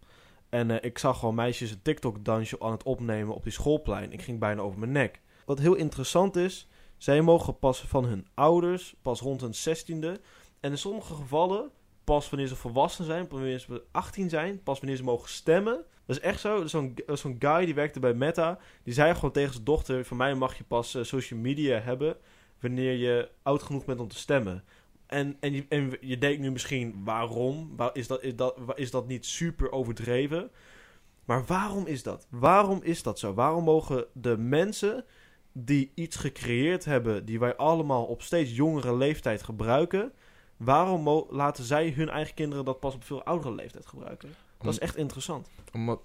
En ik zag gewoon meisjes een TikTok-dansje aan het opnemen op die schoolplein. Ik ging bijna over mijn nek. Wat heel interessant is, zij mogen pas van hun ouders, pas rond hun zestiende. En in sommige gevallen, pas wanneer ze volwassen zijn, pas wanneer ze 18 zijn, pas wanneer ze mogen stemmen. Dat is echt zo. Zo'n zo'n guy die werkte bij Meta, die zei gewoon tegen zijn dochter, van mij mag je pas eh, social media hebben wanneer je oud genoeg bent om te stemmen. En, en, je, je denkt nu misschien, waarom? Waar, is, dat, is, dat, is dat niet super overdreven? Maar waarom is dat? Waarom is dat zo? Waarom mogen de mensen die iets gecreëerd hebben, die wij allemaal op steeds jongere leeftijd gebruiken, waarom laten zij hun eigen kinderen dat pas op veel oudere leeftijd gebruiken? Dat is echt interessant. Omdat,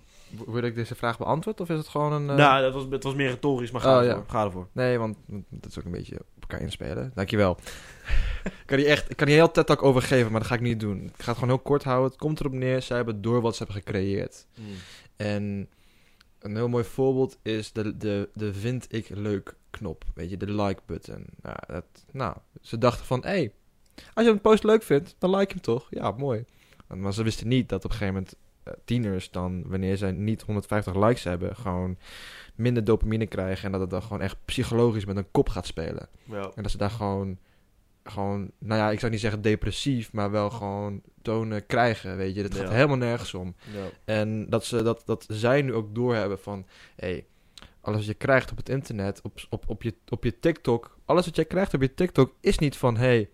wil ik deze vraag beantwoord of is het gewoon een... eh, Nou, dat was, het was meer retorisch, maar ga Oh, ervoor. ja. Ga ervoor. Nee, want dat is ook een beetje op elkaar inspelen. Dankjewel. ik kan hier echt, ik kan hier heel TED Talk over geven, maar dat ga ik niet doen. Ik ga het gewoon heel kort houden. Het komt erop neer, zij hebben door wat ze hebben gecreëerd. En een heel mooi voorbeeld is de, de, de vind ik leuk knop. Weet je, de like button. Nou, dat, nou ze dachten van, hé, hey, als je een post leuk vindt, dan like hem toch? Ja, mooi. Maar ze wisten niet dat op een gegeven moment tieners dan, wanneer zij niet 150 likes hebben, gewoon minder dopamine krijgen. En dat het dan gewoon echt psychologisch met een kop gaat spelen. Ja. En dat ze daar gewoon, gewoon, nou ja, ik zou niet zeggen depressief, maar wel gewoon tonen krijgen, weet je. Dat gaat Ja. helemaal nergens om. Ja. En dat, ze, dat, dat zij nu ook doorhebben van... hé, hey, alles wat je krijgt op het internet, op, op, op, je, op je TikTok... alles wat jij krijgt op je TikTok is niet van... hé, hey,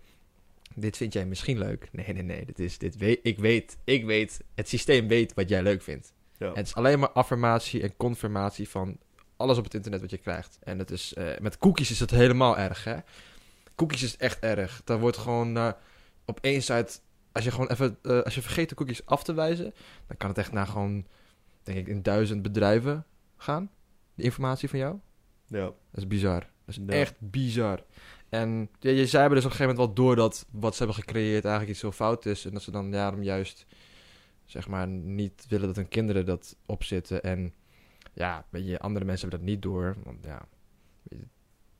dit vind jij misschien leuk. Nee, nee, nee. Dit is, dit weet, ik weet, ik weet... het systeem weet wat jij leuk vindt. Ja. Het is alleen maar affirmatie en confirmatie van... alles op het internet wat je krijgt. En dat is, eh, met cookies is dat helemaal erg, hè. Cookies is echt erg. Daar wordt gewoon naar op één site... Als je gewoon even... eh, als je vergeet de cookies af te wijzen... dan kan het echt naar gewoon... denk ik in duizend bedrijven gaan. De informatie van jou. Ja. Dat is bizar. Dat is Ja. echt bizar. En ja, je, zij hebben dus op een gegeven moment wel door dat wat ze hebben gecreëerd eigenlijk iets zo fout is. En dat ze dan daarom juist, zeg maar, niet willen dat hun kinderen dat opzitten. En ja, weet je, andere mensen hebben dat niet door. Want ja,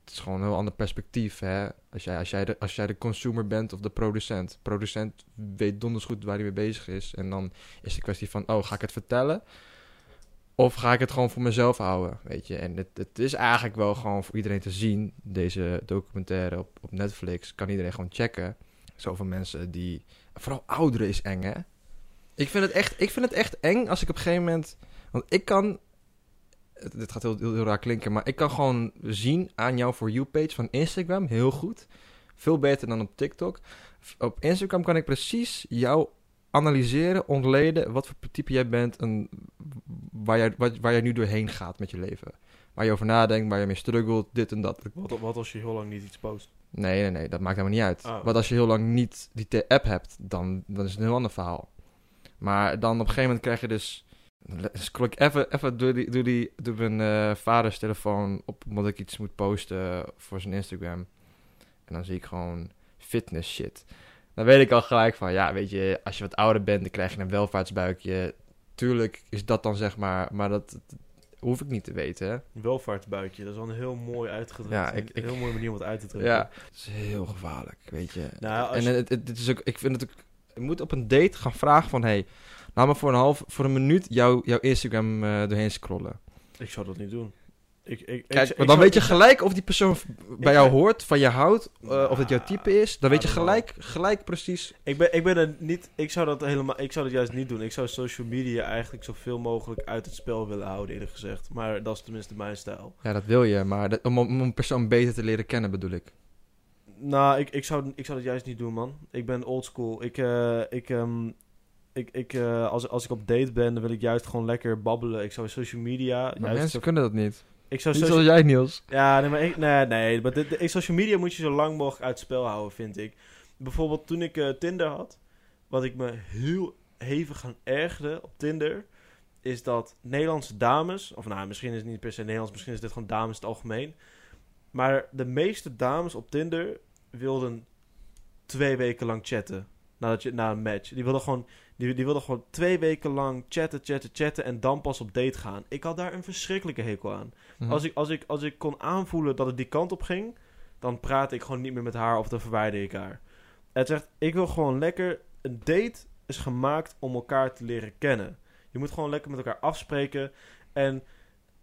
het is gewoon een heel ander perspectief. Hè? Als, jij, als, jij de, als jij de consumer bent of de producent. Producent weet donders goed waar hij mee bezig is. En dan is de kwestie van, oh, ga ik het vertellen? Of ga ik het gewoon voor mezelf houden, weet je? En het, het is eigenlijk wel gewoon voor iedereen te zien. Deze documentaire op, op Netflix kan iedereen gewoon checken. Zoveel mensen die... Vooral ouderen is eng, hè? Ik vind het echt, ik vind het echt eng als ik op een gegeven moment... Want ik kan... Dit gaat heel, heel, heel raar klinken, maar ik kan gewoon zien aan jouw For You-page van Instagram heel goed. Veel beter dan op TikTok. Op Instagram kan ik precies jou analyseren, ontleden wat voor type jij bent en waar jij, wat, waar jij nu doorheen gaat met je leven. Waar je over nadenkt, waar je mee struggelt, dit en dat. Wat, wat als je heel lang niet iets post? Nee, nee, nee, dat maakt helemaal niet uit. Oh. Want als je heel lang niet die app hebt, dan, dan is het een heel ander verhaal. Maar dan op een gegeven moment krijg je dus... Scroll ik even, even door, die, door, die, door mijn eh, vaders telefoon op omdat ik iets moet posten voor zijn Instagram. En dan zie ik gewoon fitness shit. Dan weet ik al gelijk van, ja, weet je, als je wat ouder bent, dan krijg je een welvaartsbuikje. Tuurlijk is dat dan zeg maar, maar dat, dat hoef ik niet te weten, hè. Welvaartsbuikje, dat is wel een heel mooi uitgedrukt. Ja, een ik- ik- heel mooie manier om het uit te drukken. Ja, het is heel gevaarlijk, weet je. Nou, en je- het, het, het is ook, ik vind het ook, je moet op een date gaan vragen van, hey, laat me voor een half, voor een minuut jou, jouw Instagram eh, doorheen scrollen. Ik zou dat niet doen. Ik, ik, ik- Kijk, ik maar dan weet je ik- gelijk of die persoon bij jou hoort, van je houdt, eh, of het jouw type is. Dan weet je gelijk, gelijk precies. Ik ben, ik ben er niet. Ik zou dat helemaal. Ik zou dat juist niet doen. Ik zou social media eigenlijk zoveel mogelijk uit het spel willen houden, eerlijk gezegd. Maar dat is tenminste mijn stijl. Ja, dat wil je, maar dat, om, om een persoon beter te leren kennen bedoel ik. Nou, ik, ik, zou, ik zou dat juist niet doen, man. Ik ben oldschool. Ik, eh, ik, ehm, ik, ik, eh, als, als ik op date ben, dan wil ik juist gewoon lekker babbelen. Ik zou social media. Maar juist mensen kunnen dat niet. Ik zou social, zoals jij, Niels. Ja, nee, maar ik, nee, nee, maar de, de- social media moet je zo lang mogelijk uit spel houden, vind ik. Bijvoorbeeld toen ik eh, Tinder had, wat ik me heel hevig gaan ergerde op Tinder, is dat Nederlandse dames, of nou, misschien is het niet per se Nederlands, misschien is dit gewoon dames in het algemeen, maar de meeste dames op Tinder wilden twee weken lang chatten nadat je, na een match. Die wilden gewoon die, die wilden gewoon twee weken lang chatten, chatten, chatten en dan pas op date gaan. Ik had daar een verschrikkelijke hekel aan. Mhm. Als, ik, als, ik, als ik kon aanvoelen dat het die kant op ging, dan praatte ik gewoon niet meer met haar of dan verwijder ik haar. Het zegt, ik wil gewoon lekker. Een date is gemaakt om elkaar te leren kennen. Je moet gewoon lekker met elkaar afspreken. En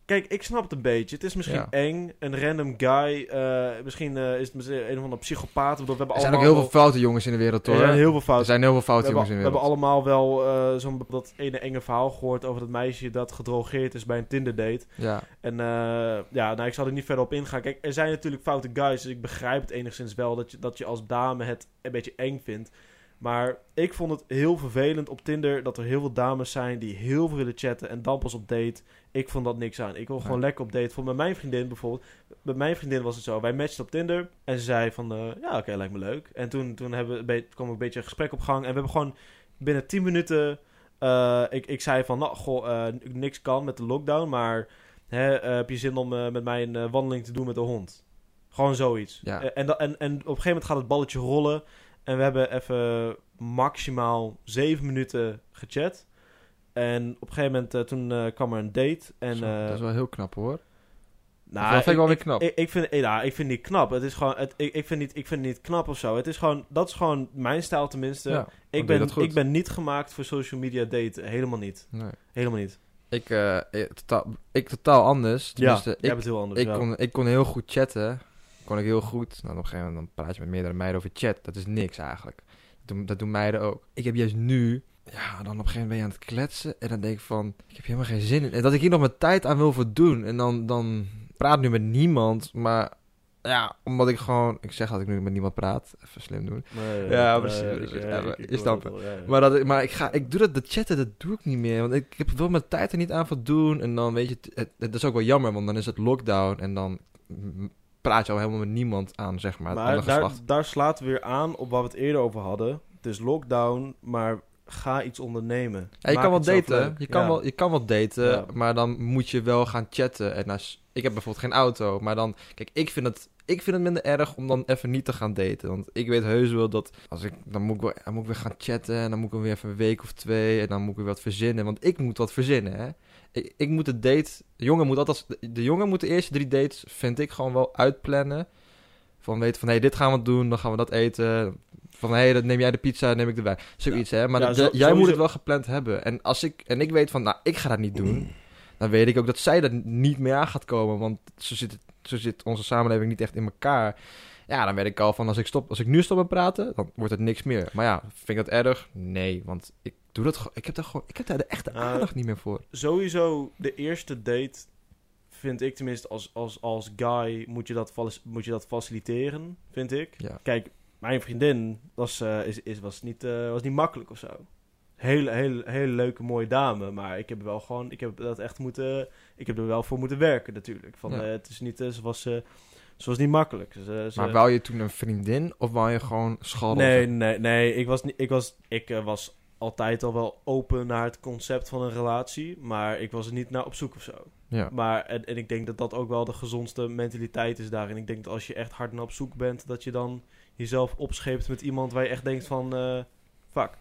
kijk, ik snap het een beetje. Het is misschien Ja. eng. Een random guy. eh, misschien eh, is het een of andere psychopaat. We hebben Er zijn ook heel veel foute jongens in de wereld, er hoor. zijn heel veel Er fouten. zijn heel veel We foute hebben, jongens in we de hebben wereld. allemaal wel eh, zo'n dat ene enge verhaal gehoord over dat meisje dat gedrogeerd is bij een Tinder date. Ja. En ja, nou, ik zal er niet verder op ingaan. Kijk, er zijn natuurlijk foute guys, dus ik begrijp het enigszins wel dat je, dat je als dame het een beetje eng vindt. Maar ik vond het heel vervelend op Tinder dat er heel veel dames zijn die heel veel willen chatten en dan pas op date. Ik vond dat niks aan. Ik wil gewoon lekker op date. Voor met mijn vriendin bijvoorbeeld. Bij mijn vriendin was het zo. Wij matchten op Tinder en ze zei van, eh, ja oké, lijkt me leuk. En toen, toen hebben we, kwam een beetje een gesprek op gang en we hebben gewoon binnen 10 minuten... eh, ik, ik zei van, nou, goh, eh, niks kan met de lockdown, maar hè, heb je zin om met mij een wandeling te doen met de hond? Gewoon zoiets. Ja. En, en, en op een gegeven moment gaat het balletje rollen. En we hebben even maximaal zeven minuten gechat. En op een gegeven moment, eh, toen eh, kwam er een date. En, Zo, eh, dat is wel heel knap, hoor. nou, dat vind ik wel weer knap. Ik, ik, vind, nou, ik vind het niet knap. Het is gewoon, het, ik, ik, vind niet, ik vind het niet knap of zo. Het is gewoon, dat is gewoon mijn stijl tenminste. ja, ik, ben, ik ben niet gemaakt voor social media daten. Helemaal niet. Nee. Helemaal niet. Ik, ik, totaal, ik totaal anders. Tenminste, jij ik, bent heel anders. ik, ja. kon, ik kon heel goed chatten. Kon ik heel goed. Nou, op een gegeven moment dan praat je met meerdere meiden over chat. Dat is niks eigenlijk. Dat doen, dat doen meiden ook. Ik heb juist nu... Ja, dan op een gegeven moment ben je aan het kletsen. En dan denk ik van... Ik heb helemaal geen zin in. En dat ik hier nog mijn tijd aan wil voldoen. En dan, dan praat nu met niemand. Maar ja, omdat ik gewoon... Ik zeg dat ik nu met niemand praat. Even slim doen. Nee, Ja, precies, dat. Maar, dat, maar ik, ga, ik doe dat, de chatten, dat doe ik niet meer. Want ik, ik heb wel mijn tijd er niet aan voldoen. En dan weet je, het, het, het is ook wel jammer, want dan is het lockdown. En dan praat je al helemaal met niemand aan, zeg maar. Maar daar, daar slaat weer aan op wat we het eerder over hadden. Het is lockdown, maar ga iets ondernemen. Ja, je kan wel daten. Je kan, Ja. wel, je kan wel daten, Ja. maar dan moet je wel gaan chatten. En als, ik heb bijvoorbeeld geen auto, maar dan... Kijk, ik vind, het, ik vind het minder erg om dan even niet te gaan daten. Want ik weet heus wel dat als ik... Dan moet ik, wel, dan moet ik weer gaan chatten en dan moet ik weer even een week of twee... En dan moet ik weer wat verzinnen, want ik moet wat verzinnen, hè. Ik, ik moet de date... De jongen moet altijd... De, de jongen moet de eerste drie dates, vind ik, gewoon wel uitplannen. Van weten van, hé, dit gaan we doen, dan gaan we dat eten. Van, hé, dan neem jij de pizza, neem ik de wijn. Zoiets, hè. Maar Ja, de- zo- jij moet het wel gepland hebben. En als ik, en ik weet van, nou, ik ga dat niet doen. Dan weet ik ook dat zij dat niet meer aan gaat komen. Want zo zit, zo zit onze samenleving niet echt in elkaar. Ja, dan weet ik al van, als ik, stop, als ik nu stop met praten, dan wordt het niks meer. Maar ja, vind ik dat erg? Nee, want ik doe dat gewoon... Ik heb daar gewoon... Ik heb daar de echte aandacht niet meer voor. Sowieso, de eerste date vind ik tenminste als, als, als guy moet je, dat, moet je dat faciliteren, vind ik. Ja. Kijk, mijn vriendin was, eh, is, is, was, niet, eh, was niet makkelijk of zo. Hele, hele, hele leuke, mooie dame. Maar ik heb wel gewoon, ik heb dat echt moeten, ik heb er wel voor moeten werken natuurlijk. Van, Ja. eh, het is niet, ze, was, ze was niet makkelijk. Ze, ze- Maar wou je toen een vriendin of wou je gewoon scharrelen? Nee, nee, nee. Ik was, niet, ik, was, ik was altijd al wel open naar het concept van een relatie. Maar ik was er niet naar op zoek of zo. Ja. Maar, en, en ik denk dat dat ook wel de gezondste mentaliteit is daarin. Ik denk dat als je echt hard naar op zoek bent, dat je dan jezelf opscheept met iemand waar je echt denkt van, eh fuck.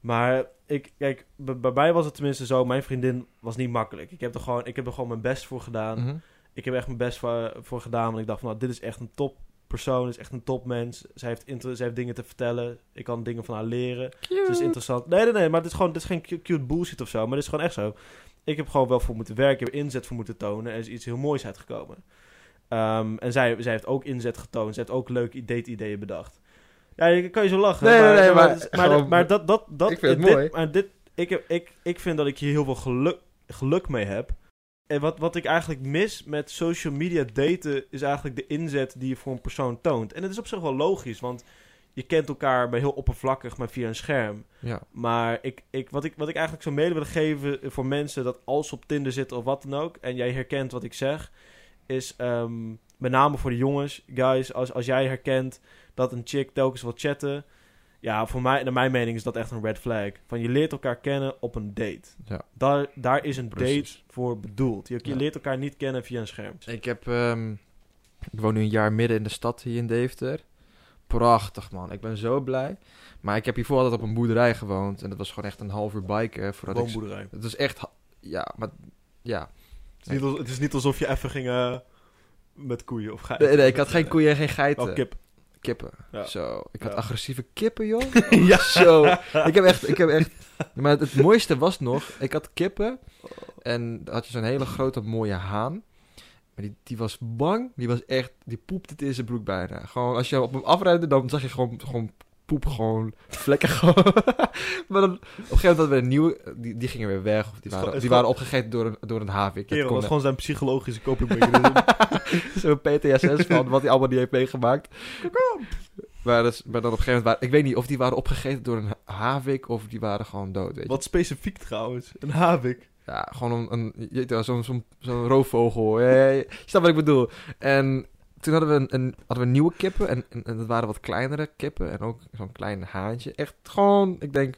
Maar ik, kijk, bij mij was het tenminste zo, mijn vriendin was niet makkelijk. Ik heb er gewoon, ik heb er gewoon mijn best voor gedaan. Mhm. Ik heb echt mijn best voor, voor gedaan. Want ik dacht van, nou, dit is echt een top persoon. Is echt een topmens. Zij heeft, inter- zij heeft dingen te vertellen. Ik kan dingen van haar leren. Het is interessant. Nee, nee, nee. Maar dit is gewoon, dit is geen cu- cute bullshit of zo. Maar dit is gewoon echt zo. Ik heb gewoon wel voor moeten werken. Ik heb inzet voor moeten tonen. Er is iets heel moois uitgekomen. Ehm, en zij, zij heeft ook inzet getoond. Ze heeft ook leuke date-ideeën bedacht. Ja, kan je zo lachen. Nee, nee, nee, maar maar, maar, gewoon- maar dat, dat, dat, Ik vind het dit, mooi. Maar dit, ik, heb, ik, ik vind dat ik hier heel veel geluk, geluk mee heb. En wat, wat ik eigenlijk mis met social media daten is eigenlijk de inzet die je voor een persoon toont. En het is op zich wel logisch, want je kent elkaar bij heel oppervlakkig, maar via een scherm. Ja. Maar ik, ik, wat, ik, wat ik eigenlijk zou mede willen geven voor mensen dat als ze op Tinder zitten of wat dan ook, en jij herkent wat ik zeg, is ehm, met name voor de jongens, guys, als, als jij herkent dat een chick telkens wil chatten, ja, voor mij, naar mijn mening is dat echt een red flag. Van je leert elkaar kennen op een date. Ja. Daar, daar is een Precies. date voor bedoeld. Je, je Ja. leert elkaar niet kennen via een scherm. Ik heb... ehm, ik woon nu een jaar midden in de stad hier in Deventer. Prachtig, man. Ik ben zo blij. Maar ik heb hiervoor altijd op een boerderij gewoond. En dat was gewoon echt een half uur biken. Voordat ik... Woonboerderij. Het is echt... Ja, maar... Ja. Het is, niet, als- het is niet alsof je even ging eh, met koeien of geiten. Nee, nee, ik had geen koeien en geen geiten. Oh, kip. Kippen. Ja. Zo. Ik had Ja. agressieve kippen, joh. (laughs) ja. Zo. Ik heb echt... Ik heb echt maar het, het mooiste was nog... Ik had kippen. En had je zo'n hele grote mooie haan. Maar die, die was bang. Die was echt... Die poepte het in zijn broek bijna. Gewoon als je op hem afrijdt, dan zag je gewoon... gewoon poep gewoon vlekken gewoon. (laughs) maar dan op een gegeven moment hadden we een nieuwe, die, die gingen weer weg. Of die waren, die waren opgegeten door een, door een havik. Dat is gewoon zijn psychologische coping Zo'n PTSS van wat hij allemaal niet heeft meegemaakt. Maar, dat is- maar dan op een gegeven moment... Waren, ik weet niet of die waren opgegeten door een havik of die waren gewoon dood, weet je. Wat specifiek trouwens. Een havik. Ja, gewoon een, een, zo'n zo'n zo'n roofvogel. Je snapt wat ik bedoel. En toen hadden we, een, een, hadden we nieuwe kippen. En, en, en dat waren wat kleinere kippen. En ook zo'n klein haantje. Echt gewoon, ik denk,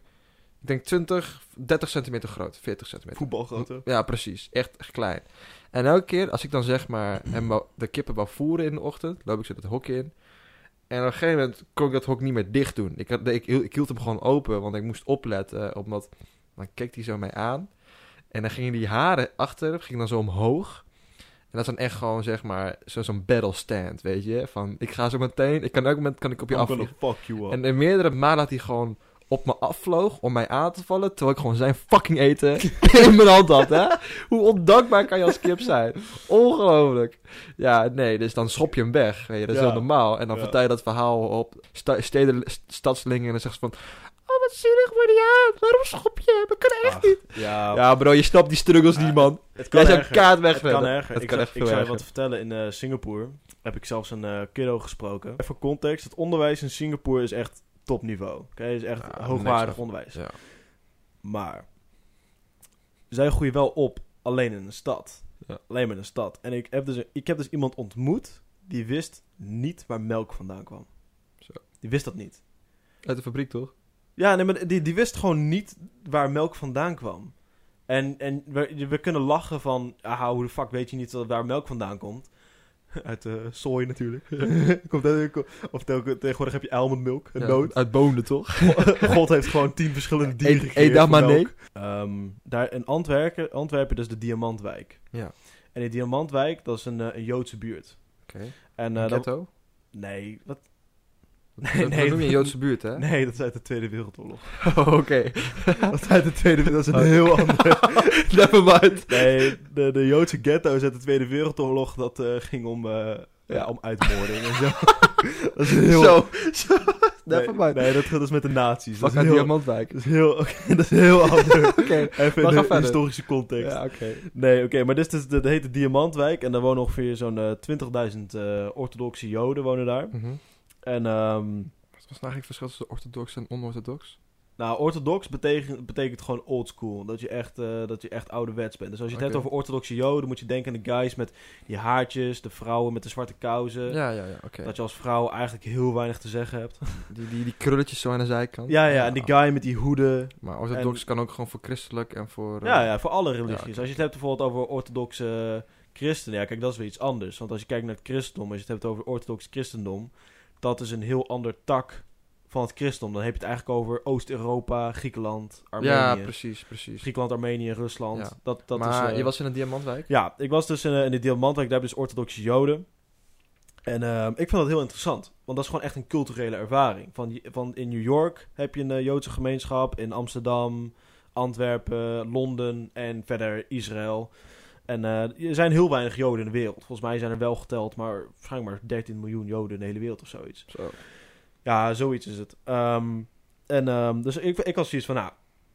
ik denk 20, 30 centimeter groot. 40 centimeter. Voetbalgrootte. Ja, precies. Echt, echt klein. En elke keer als ik dan zeg maar hem wou- de kippen wou voeren in de ochtend, loop ik zo dat hok in. En op een gegeven moment kon ik dat hok niet meer dicht doen. Ik, had, ik, hield- ik hield hem gewoon open, want ik moest opletten. Omdat, dan keek hij zo mij aan. En dan gingen die haren achter, gingen dan zo omhoog. En dat is dan echt gewoon, zeg maar, zo- zo'n battle stand, weet je. Van, ik ga zo meteen, ik kan elk moment kan ik op je afvliegen. En in meerdere malen dat hij gewoon op me afvloog om mij aan te vallen, terwijl ik gewoon zijn fucking eten (laughs) in mijn hand had, hè? Hoe ondankbaar kan je als kip zijn? Ongelooflijk. Ja, nee, dus dan schop je hem weg, weet je, dat is Ja. heel normaal. En dan Ja. vertel je dat verhaal op sta steden, st- stadslingen en dan zegt ze van, wat zielig voor die aan. Waarom schop je hem? Dat kan echt Ach, niet. Ja, Ja, bro, je snapt die struggles Ah, niet, man. het kan Jij erger. kaart Het kan wegrennen. erger. Het ik kan zou- echt ik zou je wat vertellen. In eh, Singapore heb ik zelfs een eh kiddo gesproken. Even context. Het onderwijs in Singapore is echt topniveau. Oké, is echt Ja, hoogwaardig onderwijs. Ja. Maar zij groeien wel op alleen in een stad. Ja. Alleen maar in een stad. En ik heb, dus, ik heb dus iemand ontmoet die wist niet waar melk vandaan kwam. Zo. Die wist dat niet. Uit de fabriek, toch? Ja, nee, maar die, die wist gewoon niet waar melk vandaan kwam. En, en we, we kunnen lachen van, ah, hoe de fuck weet je niet waar melk vandaan komt? (laughs) Uit de sooi natuurlijk. (laughs) komt uit, of tegenwoordig heb je almondmilk, een Ja, noot. Uit bonen, toch? (laughs) God heeft gewoon tien verschillende dieren gecreëerd eet dat voor maar melk. Ehm, daar in Antwerpen, Antwerpen dus de Diamantwijk. Ja. En die Diamantwijk, dat is een, eh, een Joodse buurt. Oké. En, eh, dat, nee, wat? Nee, dat noem je Joodse buurt, hè? nee, dat is uit de Tweede Wereldoorlog. (laughs) Oh, oké. (laughs) dat is uit de Tweede Wereldoorlog, dat is een Oh. heel ander... (laughs) Never mind. Nee, de, de Joodse ghetto's uit de Tweede Wereldoorlog, dat eh, ging om, eh, ja, om uitmoording en zo. dat is heel... Zo, zo. Nee, dat gaat dus met de nazi's. Dat Fuck is uit heel, Diamantwijk. dat is heel, oké, dat is heel anders. Oké. Even in de verder. historische context. Ja, oké. Nee, oké, maar dit is dus de, heet de Diamantwijk. En daar wonen ongeveer zo'n eh 20.000 eh, orthodoxe joden wonen daar. Mhm. En ehm, Wat was nou eigenlijk het verschil tussen orthodox en onorthodox? nou, orthodox betekent, betekent gewoon old school. Dat je, echt, eh, dat je echt ouderwets bent. Dus als je het hebt over orthodoxe joden, moet je denken aan de guys met die haartjes, de vrouwen met de zwarte kousen. Ja, ja, ja. Dat je als vrouw eigenlijk heel weinig te zeggen hebt. (laughs) Die, die, die krulletjes zo aan de zijkant. Ja, ja, en die guy met die hoeden. Maar orthodox kan ook gewoon voor christelijk en voor... eh, Ja, ja, voor alle religies. Ja. Als je het hebt bijvoorbeeld over orthodoxe christenen, ja, kijk, dat is weer iets anders. Want als je kijkt naar het christendom, als je het hebt over orthodox christendom, dat is een heel ander tak van het christendom. Dan heb je het eigenlijk over Oost-Europa, Griekenland, Armenië. Ja, precies, precies. Griekenland, Armenië, Rusland. Ja. Dat, dat maar is, eh, je was in een diamantwijk? Ja, ik was dus in, eh, in de Diamantwijk, daar heb je dus orthodoxe joden. En ehm, ik vind dat heel interessant, want dat is gewoon echt een culturele ervaring. Van, van in New York heb je een eh, Joodse gemeenschap, in Amsterdam, Antwerpen, Londen en verder Israël. En eh, er zijn heel weinig Joden in de wereld. Volgens mij zijn er wel geteld, maar waarschijnlijk maar 13 miljoen Joden in de hele wereld of zoiets. Zo. Ja, zoiets is het. Ehm, en ehm, dus ik, ik was zoiets van, nou,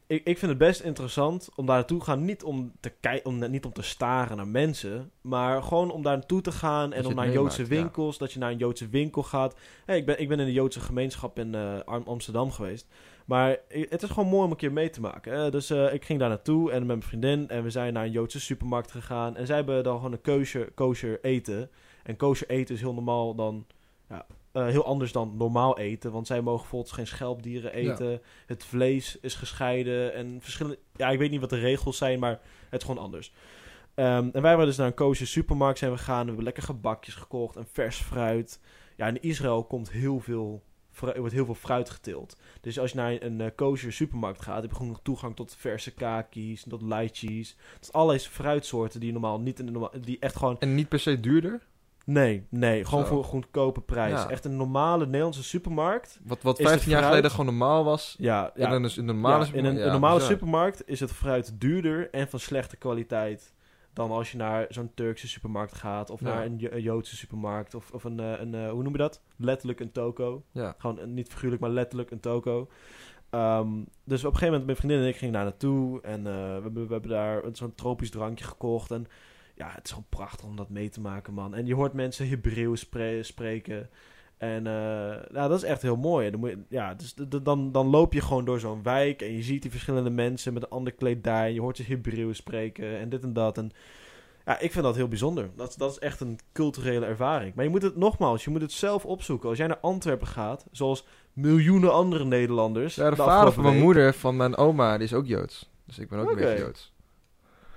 ik, ik vind het best interessant om daar naartoe te gaan. Niet om te, kei- om, niet om te staren naar mensen, maar gewoon om daar naartoe te gaan en om naar Joodse ja. winkels, dat je naar een Joodse winkel gaat. Hey, ik, ben, ik ben in de Joodse gemeenschap in eh, Am- Amsterdam geweest. Maar het is gewoon mooi om een keer mee te maken. Hè? Dus eh, ik ging daar naartoe en met mijn vriendin en we zijn naar een Joodse supermarkt gegaan. En zij hebben dan gewoon een kosher, kosher eten. En kosher eten is heel normaal dan... Ja, eh, heel anders dan normaal eten. Want zij mogen bijvoorbeeld geen schelpdieren eten. Het vlees is gescheiden. En verschillende... Ja, ik weet niet wat de regels zijn, maar het is gewoon anders. Ehm, en wij waren dus naar een kosher supermarkt zijn we gegaan. We hebben lekker gebakjes gekocht en vers fruit. Ja, in Israël komt heel veel, er wordt heel veel fruit geteeld. Dus als je naar een eh, kosher supermarkt gaat, heb je gewoon toegang tot verse kaki's, tot lychees. Tot allerlei fruitsoorten die normaal niet in de normaal, die echt gewoon En niet per se duurder? Nee, nee, gewoon Zo. voor een goedkope prijs. Ja. Echt een normale Nederlandse supermarkt. Wat, wat Is het 15 jaar geleden gewoon normaal was. Ja, ja, in, een, in een normale ja, in een, een normale supermarkt is het fruit duurder en van slechte kwaliteit dan als je naar zo'n Turkse supermarkt gaat of Ja. naar een, Jo- een Joodse supermarkt of, of een, eh, een eh, hoe noem je dat? Letterlijk een toko. Ja. Gewoon een- niet figuurlijk, maar letterlijk een toko. Ehm, dus op een gegeven moment, mijn vriendin en ik gingen daar naartoe. En eh, we, hebben, we hebben daar een- zo'n tropisch drankje gekocht. En ja, het is gewoon prachtig om dat mee te maken, man. En je hoort mensen Hebreeuws spre- spreken. En nou, dat is echt heel mooi. Dan, moet je- ja, dus dan, dan loop je gewoon door zo'n wijk en je ziet die verschillende mensen met een ander kledij. Je hoort ze Hebreeuws spreken en dit en dat. En ja, ik vind dat heel bijzonder. Dat, dat is echt een culturele ervaring. Maar je moet het nogmaals, je moet het zelf opzoeken. Als jij naar Antwerpen gaat, zoals miljoenen andere Nederlanders. Ja, de, vader van mijn moeder, van mijn oma, die is ook Joods. Dus ik ben ook een beetje Joods.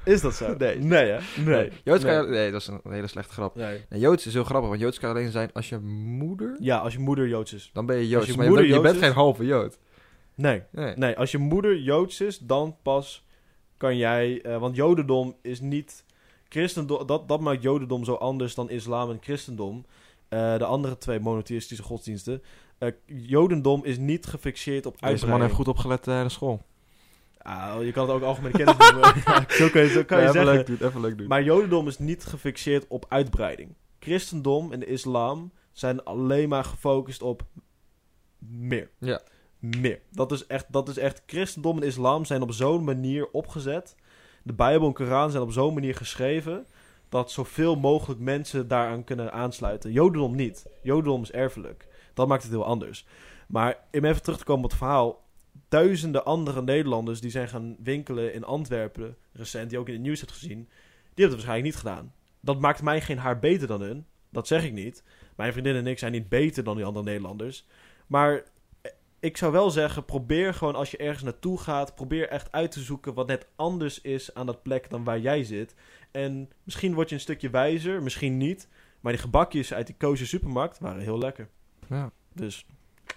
Is dat zo? Nee. Nee, hè? Nee. Joods kan nee. je- nee, dat is een hele slechte grap. Nee. Nee, Joods is heel grappig, want Joods kan alleen zijn als je moeder... Ja, als je moeder Joods is. Dan ben je Joods, je maar je, moeder bent, je bent geen halve Jood. Nee. Nee. Nee, als je moeder Joods is, dan pas kan jij... eh, want Jodendom is niet... Christendom, dat, dat maakt Jodendom zo anders dan islam en christendom. Eh, de andere twee monotheïstische godsdiensten. Eh, Jodendom is niet gefixeerd op Deze man uitbreiding. heeft goed opgelet eh, in de school. Ah, je kan het ook algemene kennis noemen. (laughs) ja, zo kan je, zo kan je even zeggen. leuk doen, even leuk doen. Maar Jodendom is niet gefixeerd op uitbreiding. Christendom en de islam zijn alleen maar gefocust op meer. Ja. meer. Dat is echt, dat is echt christendom en islam zijn op zo'n manier opgezet. De Bijbel en Koran zijn op zo'n manier geschreven dat zoveel mogelijk mensen daaraan kunnen aansluiten. Jodendom niet. Jodendom is erfelijk. Dat maakt het heel anders. Maar om even terug te komen op het verhaal. Duizenden andere Nederlanders die zijn gaan winkelen in Antwerpen recent, die ook in het nieuws hebt gezien, die hebben het waarschijnlijk niet gedaan. Dat maakt mij geen haar beter dan hun. Dat zeg ik niet. Mijn vriendin en ik zijn niet beter dan die andere Nederlanders. Maar ik zou wel zeggen, probeer gewoon als je ergens naartoe gaat, probeer echt uit te zoeken wat net anders is aan dat plek dan waar jij zit. En misschien word je een stukje wijzer, misschien niet. Maar die gebakjes uit die koosje supermarkt waren heel lekker. Ja, Dus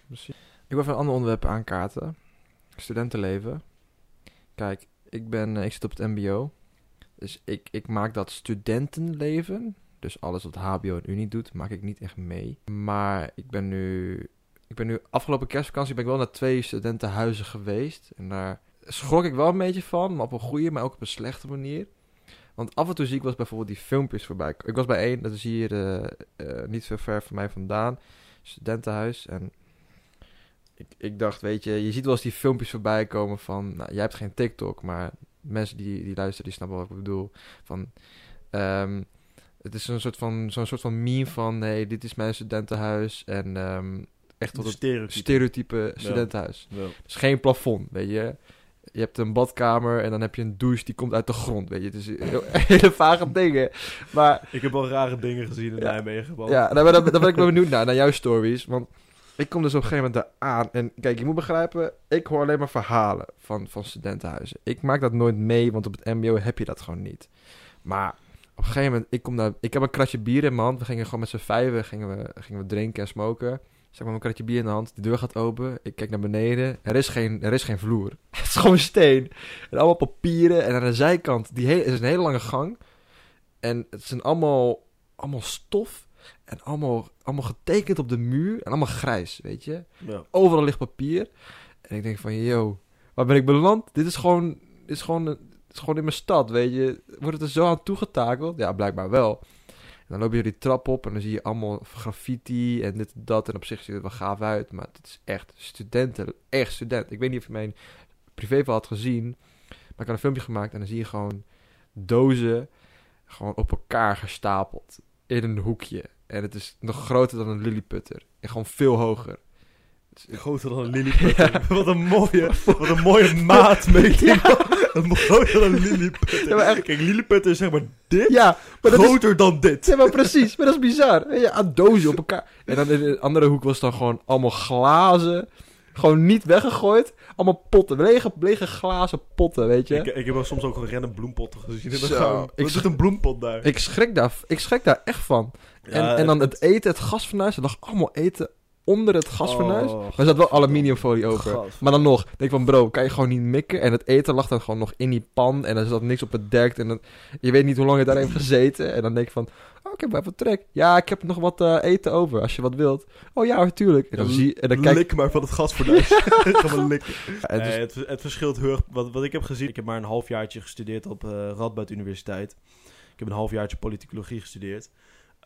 precies. Ik wil even een ander onderwerp aankaarten. Studentenleven. Kijk, ik, ben, eh, ik zit op het mbo. Dus ik, ik maak dat studentenleven, dus alles wat hbo en unie doet, maak ik niet echt mee. Maar ik ben nu, ik ben nu afgelopen kerstvakantie ben ik wel naar twee studentenhuizen geweest. En daar schrok ik wel een beetje van, maar op een goede, maar ook op een slechte manier. Want af en toe zie ik wel bijvoorbeeld die filmpjes voorbij. Ik was bij één, dat is hier eh, eh, niet zo ver van mij vandaan. Studentenhuis. En ik, ik dacht, weet je, je ziet wel eens die filmpjes voorbij komen van... Nou, jij hebt geen TikTok, maar mensen die, die luisteren, die snappen wat ik bedoel. Van, ehm, het is zo'n soort van, zo'n soort van meme van... Nee, dit is mijn studentenhuis. En ehm, echt tot het stereotype. stereotype studentenhuis. Wel. Dus geen plafond, weet je. Je hebt een badkamer en dan heb je een douche die komt uit de grond, weet je. Het is (laughs) hele vage dingen. Maar Ik heb wel rare dingen gezien in Ja. Nijmegen. ja, daar, ben- daar ben ik wel benieuwd naar, naar jouw stories. Want ik kom dus op een gegeven moment daar aan. En kijk, je moet begrijpen, ik hoor alleen maar verhalen van, van studentenhuizen. Ik maak dat nooit mee, want op het mbo heb je dat gewoon niet. Maar op een gegeven moment, ik, kom daar, ik heb een kratje bier in mijn hand. We gingen gewoon met z'n vijven gingen we, gingen we drinken en smoken. Ik met mijn kratje bier in de hand. De deur gaat open. Ik kijk naar beneden. Er is geen, er is geen vloer. (laughs) Het is gewoon steen. En allemaal papieren. En aan de zijkant die hele, is een hele lange gang. En het zijn allemaal, allemaal stof. En allemaal, allemaal getekend op de muur. En allemaal grijs, weet je. Ja. Overal ligt papier. En ik denk van, yo, waar ben ik beland? Dit is gewoon, dit is gewoon, dit is gewoon in mijn stad, weet je. Wordt het er zo aan toegetakeld? Ja, blijkbaar wel. En dan loop je die trap op en dan zie je allemaal graffiti en dit en dat. En op zich ziet het wel gaaf uit, maar het is echt studenten, echt student. Ik weet niet of je mijn privéval had gezien, maar ik had een filmpje gemaakt en dan zie je gewoon dozen gewoon op elkaar gestapeld in een hoekje. En het is nog groter dan een lilliputter. En gewoon veel hoger. Groter dan een lilliputter. (laughs) wat een mooie, (laughs) wat een mooie maatmeting. (laughs) Een Groter dan een lilliputter. Ja, maar echt- Kijk, lilliputter is zeg maar dit. Ja, maar dat is, groter dan dit. Ja, maar precies. Maar dat is bizar. Je, aan dozen op elkaar. En dan in de andere hoek was dan gewoon allemaal glazen. Gewoon niet weggegooid. Allemaal potten. Lege, lege glazen potten, weet je. Ik, ik heb wel soms ook gewoon random bloempotten gezien. Zo, (laughs) gang. ik Er zit een bloempot daar. Ik schrik daar, ik schrik daar echt van. En, Ja, en dan het eten, het gasfornuis. Er lag allemaal eten onder het gasfornuis. Oh, maar er zat wel aluminiumfolie over. Maar dan nog, denk ik van bro, kan je gewoon niet mikken? En het eten lag dan gewoon nog in die pan. En er zat niks op het dek. En dan, je weet niet hoe lang je daar heeft gezeten. En dan denk je van, oh, ik heb wel even trek. Ja, ik heb nog wat eh, eten over, als je wat wilt. Oh ja, natuurlijk. En dan, zie, en dan kijk Lik maar van het gasfornuis. (laughs) Gewoon (laughs) likken. en dus- Nee, het, het verschilt heel erg. Wat, wat ik heb gezien, ik heb maar een halfjaartje gestudeerd op eh Radboud Universiteit. Ik heb een halfjaartje politicologie gestudeerd.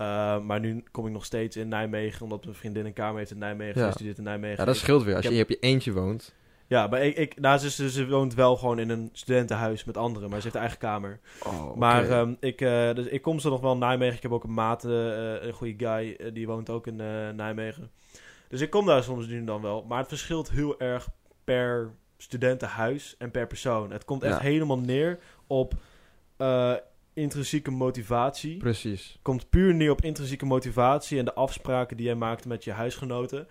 Uh, maar nu kom ik nog steeds in Nijmegen, omdat mijn vriendin een kamer heeft in Nijmegen. Ja. Ja. studeert in Nijmegen. ja, dat scheelt weer. Als je heb- op je eentje woont. Ja, maar ik, ik, nou, ze, ze, ze woont wel gewoon in een studentenhuis met anderen, maar ze heeft eigen kamer. Oh, Maar ehm, ik, eh, dus ik kom ze nog wel in Nijmegen. Ik heb ook een maat, eh, een goede guy, eh, die woont ook in eh, Nijmegen. Dus ik kom daar soms nu dan wel. Maar het verschilt heel erg per studentenhuis en per persoon. Het komt echt Ja. helemaal neer op eh, intrinsieke motivatie. Precies. komt puur neer op intrinsieke motivatie en de afspraken die jij maakt met je huisgenoten.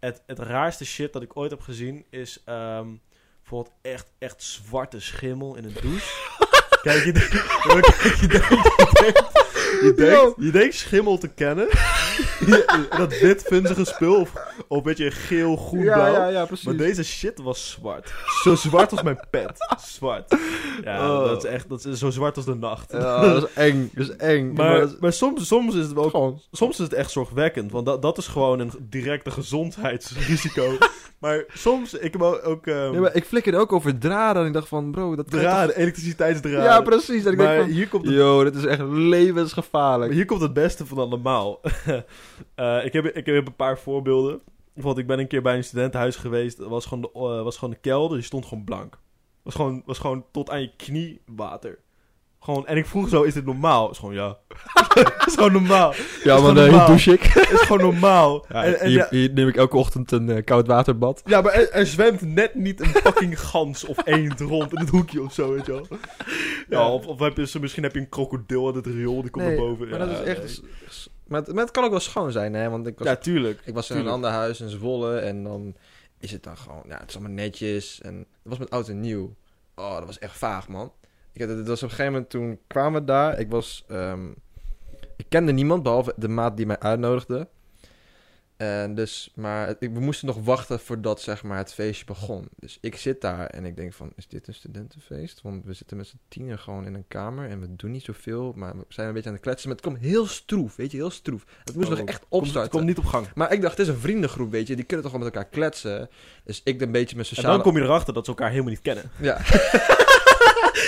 Het, het raarste shit dat ik ooit heb gezien is ehm, bijvoorbeeld echt, echt zwarte schimmel in een douche. (laughs) Kijk, (laughs) je denkt, je denkt, je denkt, je denkt, je denkt schimmel te kennen. (laughs) Dat wit vunzige spul of, of een beetje geel, groen, Ja, blauw. ja, ja, precies. Maar deze shit was zwart. Zo zwart als mijn pet. Zwart. Ja, Oh. dat is echt dat is zo zwart als de nacht. Ja, dat is eng. Dat is eng. Maar, maar soms, soms is het wel gewoon... Soms is het echt zorgwekkend, want dat, dat is gewoon een directe gezondheidsrisico. (laughs) maar soms, ik heb ook, ook ehm, Nee, maar ik flikkerde ook over draden en ik dacht van, bro, dat draden, elektriciteitsdraden. Ja, precies. En ik maar denk van, hier komt het yo, dit is echt Maar levensgevaarlijk. hier komt het beste van allemaal. (laughs) Eh, ik, heb, ik heb een paar voorbeelden. bijvoorbeeld, ik ben een keer bij een studentenhuis geweest. Dat was gewoon de, eh, was gewoon de kelder, die stond gewoon blank. Was gewoon, was gewoon tot aan je knie water. Gewoon, en ik vroeg zo, is dit normaal? Is gewoon, ja. (laughs) is gewoon normaal. Ja, eh, hier normaal. douche ik. (laughs) is gewoon normaal. (laughs) Ja, en, en, hier, ja, hier neem ik elke ochtend een koud waterbad. ja, maar er, er zwemt net niet een fucking gans of eend rond in het hoekje of zo, weet je wel. Ja, of, of heb je, zo- misschien heb je een krokodil uit het riool, die komt Nee, naar boven. Maar ja, dat is echt... nee. Maar het, maar het kan ook wel schoon zijn, hè. Want ik was, Ja, tuurlijk. ik was in een ander huis in Zwolle en dan is het dan gewoon... Ja, het is allemaal netjes en... Dat was met oud en nieuw. Oh, dat was echt vaag, man. Ik, had- het was op een gegeven moment toen kwamen we daar. Ik was... ehm, ik kende niemand, behalve de maat die mij uitnodigde. En dus, maar het- ik, we moesten nog wachten voordat zeg maar, het feestje begon. Dus ik zit daar en ik denk van, is dit een studentenfeest? Want we zitten met z'n tienen gewoon in een kamer en we doen niet zoveel. Maar we zijn een beetje aan het kletsen. Maar het komt heel stroef, weet je, heel stroef. Het moest Oh, nog echt Komt, opstarten. komt niet op gang. Maar ik dacht, het is een vriendengroep, weet je. Die kunnen toch wel met elkaar kletsen. Dus ik een beetje met En sociale... dan kom je erachter dat ze elkaar helemaal niet kennen. Ja. (laughs)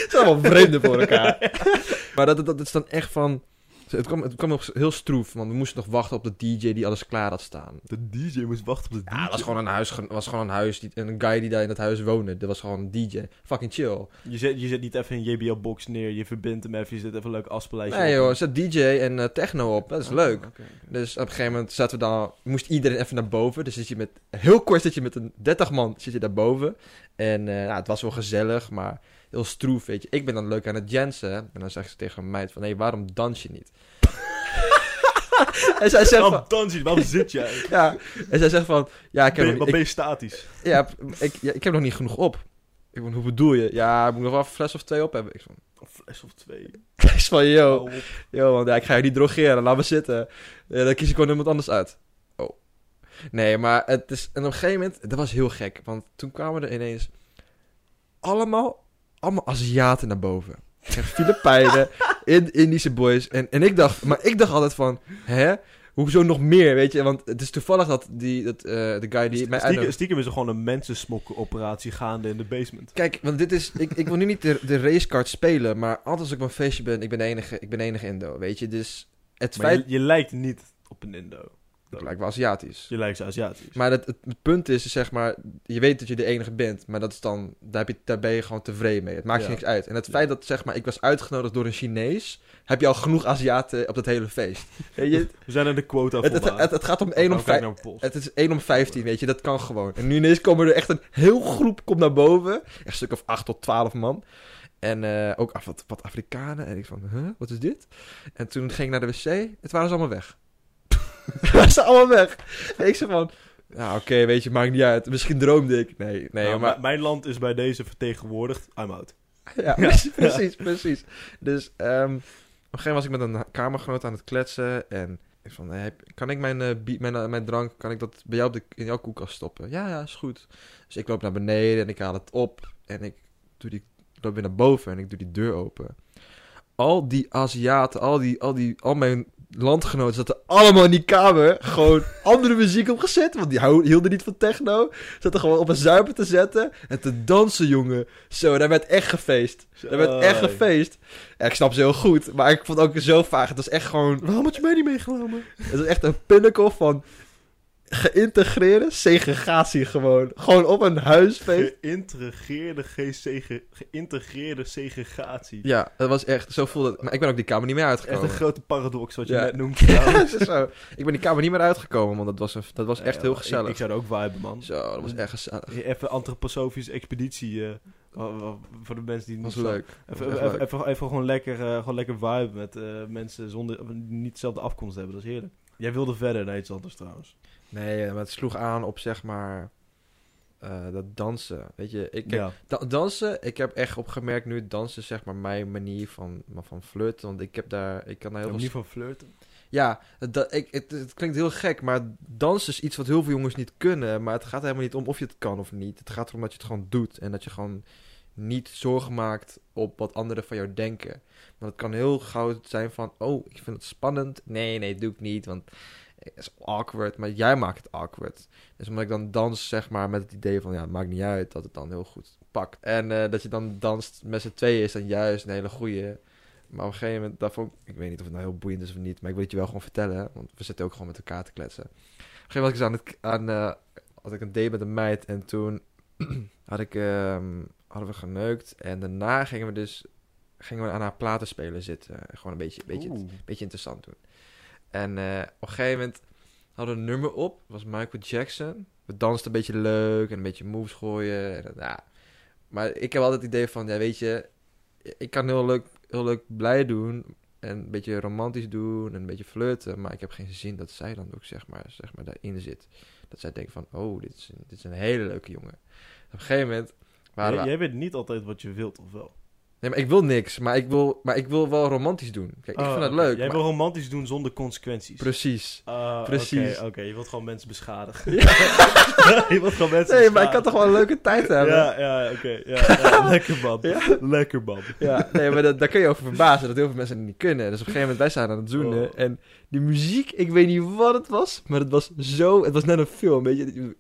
Het zijn allemaal vreemden voor elkaar. (laughs) maar dat, dat, dat is dan echt van... Het kwam, het kwam nog heel stroef, want we moesten nog wachten op de DJ die alles klaar had staan. De DJ moest wachten op de DJ. Ja, het was gewoon een huis, was gewoon een huis, die, een guy die daar in het huis woonde. Dat was gewoon een DJ. Fucking chill. Je zet, je zet niet even een JBL-box neer, je verbindt hem even, je zet even een leuk afspeellijstje Nee op. joh, zet DJ en eh, techno op, dat is Ah, leuk. Dus op een gegeven moment zaten we dan, moest iedereen even naar boven. Dus zit je met, heel kort zit je met een 30 man zit je daar boven. En eh, nou, het was wel gezellig, maar heel stroef, weet je. Ik ben dan leuk aan het jansen. En dan zegt ze tegen een meid van, hé, waarom dans je niet? (laughs) en zij zegt van, Waarom dans je? Waarom zit jij? (laughs) ja, en zij zegt van, ja, ik heb, Ben je- nog, Wat ik, ben je statisch? ja, ik, ja, ik heb nog niet genoeg op. Ik van, hoe bedoel je? Ja, ik moet nog wel een fles of twee op hebben. Ik van, Een fles of twee. (laughs) ik van, yo. Yo, want ja, ik ga je niet drogeren, laat me zitten. Ja, dan kies ik gewoon iemand anders uit. Oh. Nee, maar het is... En op een gegeven moment, dat was heel gek. Want toen kwamen er ineens allemaal, allemaal Aziaten naar boven. Echt Filipijnen, (laughs) in, Indische boys. En, en ik dacht, maar ik dacht altijd van, hè? Hoezo nog meer, weet je? Want het is toevallig dat, die, dat eh, de guy die mij Stiekem, stiekem is er gewoon een mensensmokkenoperatie gaande in de basement. Kijk, want dit is... Ik, ik wil nu niet de, de racecard spelen, maar altijd als ik op een feestje ben, ik ben de enige, ik ben enige Indo, weet je? Dus het Maar feit... je, je lijkt niet op een Indo. Het lijkt wel Aziatisch. Je lijkt Aziatisch. Maar het, het, het punt is, zeg maar, je weet dat je de enige bent, maar dat is dan, daar, heb je, daar ben je gewoon tevreden mee. Het maakt je niks uit. En het Ja. feit dat, zeg maar, ik was uitgenodigd door een Chinees, heb je al genoeg Aziaten op dat hele feest. (laughs) Je, We zijn aan de quota het, het, het, het gaat om 1 om Nou, kijk 5. naar mijn pols. Het is 1 om 15, weet je, dat kan gewoon. En nu ineens komen er echt een heel groep komt naar boven. Echt een stuk of 8 tot 12 man. En eh, ook af, wat, wat Afrikanen. En ik van, huh, wat is dit? En toen ging ik naar de wc, het waren ze allemaal weg. (laughs) waren ze allemaal weg. En ik zei van, nou oké, weet je, maakt niet uit. Misschien droomde ik. Nee, nee, Nou, maar... Mijn land is bij deze vertegenwoordigd. I'm out. (laughs) (laughs) Ja, precies, precies, precies. Dus ehm, op een gegeven moment was ik met een kamergenoot aan het kletsen en ik van, hey, kan ik mijn, eh, mijn, eh, mijn drank, kan ik dat bij jou op de, in jouw koelkast stoppen? Ja, ja, is goed. Dus ik loop naar beneden en ik haal het op en ik doe die, loop weer naar boven en ik doe die deur open. Al die Aziaten, al, die, al, die, al mijn landgenoten zaten allemaal in die kamer gewoon andere muziek opgezet, want die hielden niet van techno. Zaten gewoon op een zuipen te zetten en te dansen, jongen. Zo, daar werd echt gefeest. Daar werd echt gefeest. Ja, ik snap ze heel goed, maar ik vond het ook zo vaag. Het was echt gewoon... Waarom had je mij niet meegenomen? Het is echt een pinnacle van geïntegreerde segregatie gewoon. Gewoon op een huisfeest. Geïntegreerde, ge- geïntegreerde segregatie. Ja, dat was echt... Zo voelde het. Maar ik ben ook die kamer niet meer Echt uitgekomen. een grote paradox wat je Ja. net noemt. (laughs) Ja, het zo. Ik ben die kamer niet meer uitgekomen, want dat was, een, dat was echt Ja, heel gezellig. Ik, zou er ook viben, man. Zo, dat was echt gezellig. Even antroposofische expeditie. eh, voor de mensen die was zo- leuk. Even, was echt even, leuk. even, even gewoon, lekker, eh, gewoon lekker vibe met eh, mensen zonder, of niet dezelfde afkomst hebben. Dat is heerlijk. Jij wilde verder naar iets anders trouwens. Nee, maar het sloeg aan op zeg maar... eh, dat dansen. Weet je, ik, ja. Da- dansen, ik heb echt opgemerkt nu, dansen zeg maar mijn manier van, van flirten. Want ik heb daar, ik kan daar heel veel... niet van flirten. Ja, het, dat- ik, het, het klinkt heel gek, maar dansen is iets wat heel veel jongens niet kunnen. Maar het gaat helemaal niet om of je het kan of niet. Het gaat erom dat je het gewoon doet. En dat je gewoon niet zorgen maakt op wat anderen van jou denken. Want het kan heel gauw zijn van, oh, ik vind het spannend. Nee, nee, doe ik niet, want is awkward. Maar jij maakt het awkward. Dus omdat ik dan dans, zeg maar, met het idee van, ja, het maakt niet uit, dat het dan heel goed pakt. En eh, dat je dan danst met z'n tweeën is dan juist een hele goede Maar op een gegeven moment, vond ik, weet niet of het nou heel boeiend is of niet, maar ik wil het je wel gewoon vertellen, want we zitten ook gewoon met elkaar te kletsen. Op een gegeven moment was ik dus aan het, aan, eh, had ik een date met een meid en toen (clears throat) had ik, ehm, hadden we geneukt en daarna gingen we dus gingen we aan haar platen spelen zitten. Gewoon een beetje, beetje, Oeh. beetje interessant doen. En eh, op een gegeven moment hadden we een nummer op. Was Michael Jackson. We dansten een beetje leuk en een beetje moves gooien. En, ja. Maar ik heb altijd het idee van, ja, weet je, ik kan heel leuk, heel leuk blij doen. En een beetje romantisch doen en een beetje flirten. Maar ik heb geen zin dat zij dan ook, zeg maar, zeg maar daarin zit. Dat zij denken van, oh, dit is een, dit is een hele leuke jongen. Op een gegeven moment waren Jij, we... jij weet niet altijd wat je wilt, of wel? Nee, maar ik wil niks. Maar ik wil, maar ik wil wel romantisch doen. Kijk, ik Oh, vind het leuk. Jij maar- wil romantisch doen zonder consequenties. Precies. Ah, Precies. Oké, oké, je wilt gewoon mensen beschadigen. Ja. (laughs) je wilt gewoon mensen Nee, maar ik kan toch wel een leuke tijd hebben? Ja, ja, oké. Ja, ja, (laughs) lekker man. Lekker man. Ja, nee, maar dat, daar kun je over verbazen dat heel veel mensen het niet kunnen. Dus op een gegeven moment, wij zijn aan het zoenen. Oh. En die muziek, ik weet niet wat het was, maar het was zo... Het was net een film, weet je.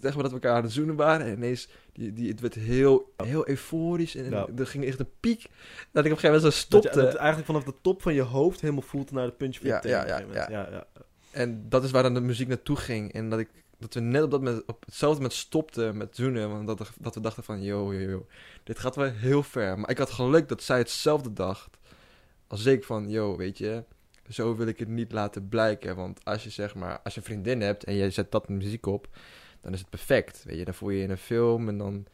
Zeg maar dat we elkaar aan het zoenen waren en ineens... Die, die, het werd heel, heel euforisch en Ja. er ging echt een piek. Dat ik op een gegeven moment zo Dat, stopte. je, dat het eigenlijk vanaf de top van je hoofd helemaal voelt naar het puntje van je Ja, teen ja, ja, ja, ja. En dat is waar dan de muziek naartoe ging. En dat, ik, dat we net op, dat moment, op hetzelfde moment stopten met zoenen. Want dat, dat we dachten van, yo, yo, yo, dit gaat wel heel ver. Maar ik had geluk dat zij hetzelfde dacht als ik van, yo, weet je, zo wil ik het niet laten blijken. Want als je zeg maar, als je een vriendin hebt en je zet dat muziek op, dan is het perfect. Weet je, dan voel je je in een film en dan,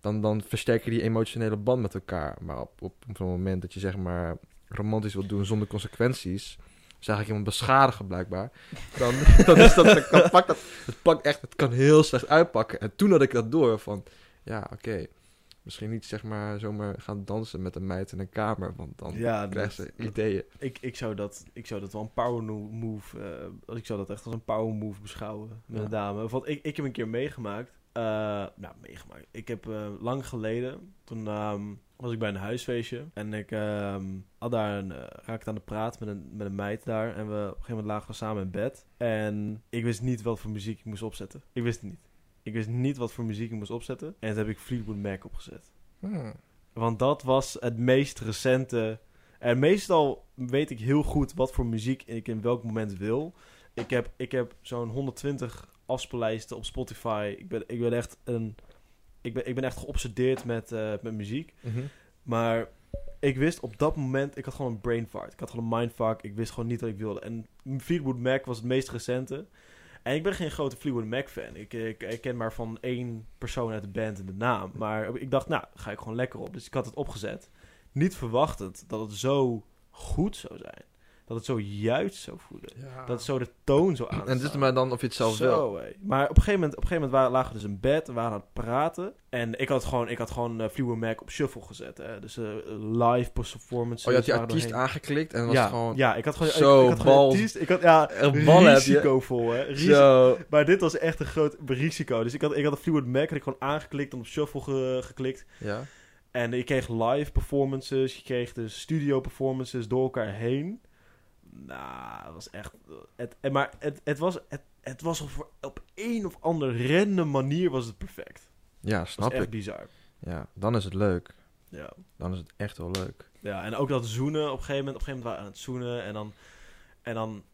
dan, dan versterk je die emotionele band met elkaar. Maar op, op, op moment dat je zeg maar romantisch wilt doen zonder consequenties, is eigenlijk iemand beschadigen blijkbaar. Dan, (laughs) dan is dat, dan pakt dat, het pakt echt, het kan heel slecht uitpakken. En toen had ik dat door van, ja, oké, misschien niet zeg maar zomaar gaan dansen met een meid in een kamer, want dan Ja, dat- ze ideeën. Ik, ik, zou dat, ik zou dat wel een power move... eh, ik zou dat echt als een power move beschouwen met Ja. een dame. Want ik, ik heb een keer meegemaakt. eh, nou, meegemaakt. Ik heb eh, lang geleden... Toen ehm, was ik bij een huisfeestje. En ik ehm, had daar een, raakte aan de praat met een, met een meid daar. En we, op een gegeven moment lagen we samen in bed. En ik wist niet wat voor muziek ik moest opzetten. Ik wist het niet. Ik wist niet wat voor muziek ik moest opzetten. En toen heb ik Fleetwood Mac opgezet. Hmm. Want dat was het meest recente. En meestal weet ik heel goed wat voor muziek ik in welk moment wil. Ik heb, ik heb zo'n 120 afspeellijsten op Spotify. Ik ben, ik ben echt een. Ik ben, ik ben echt geobsedeerd met, eh, met muziek. Mhm. Maar ik wist op dat moment, ik had gewoon een brain fart. Ik had gewoon een mindfuck. Ik wist gewoon niet wat ik wilde. En Fleetwood Mac was het meest recente. En ik ben geen grote Fleetwood Mac fan. Ik, ik, ik ken maar van één persoon uit de band en de naam. Maar ik dacht, nou, ga ik gewoon lekker op. Dus ik had het opgezet. Niet verwachtend dat het zo goed zou zijn. Dat het zo juist zou voelen. Dat het zo de toon zo aan En het is maar dan of je het zelf wil. hé. Maar op een gegeven moment, op een gegeven moment waren, lagen we dus in bed, we waren aan het praten. En ik had gewoon, ik had gewoon uh, Fleetwood Mac op shuffle gezet. Hè. Dus eh, live performances. Oh, je had die artiest doorheen. aangeklikt en dan was ja, het gewoon... ja, ik had gewoon, Zo, ik, ik had gewoon bal- artiest, ik had, ja, Een bal heb je. risicovol, hè. Risi- Zo. Maar dit was echt een groot risico. Dus ik had, ik had de Fleetwood Mac had ik gewoon aangeklikt en op shuffle ge- geklikt. Ja. En je kreeg live performances, je kreeg de studio performances door elkaar heen. Nou, dat was echt... Het, en maar het, het was, het, het was op, op een of andere random manier was het perfect. Ja, Dat was snap echt ik. bizar. Ja, dan is het leuk. Ja. Dan is het echt wel leuk. ja, en ook dat zoenen op een gegeven moment. Op een gegeven moment waren we aan het zoenen en dan... En dan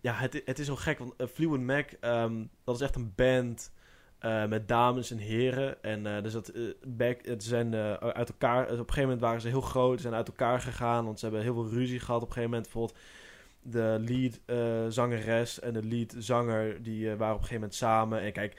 ja, het, het is zo gek, want uh, Fleetwood Mac, ehm, dat is echt een band... Uh, met dames en heren. En uh, dus dat, back, het zijn uit elkaar. Op een gegeven moment waren ze heel groot. Ze zijn uit elkaar gegaan. Want ze hebben heel veel ruzie gehad. Op een gegeven moment bijvoorbeeld de lead zangeres en de lead zanger. Die waren op een gegeven moment samen. En kijk,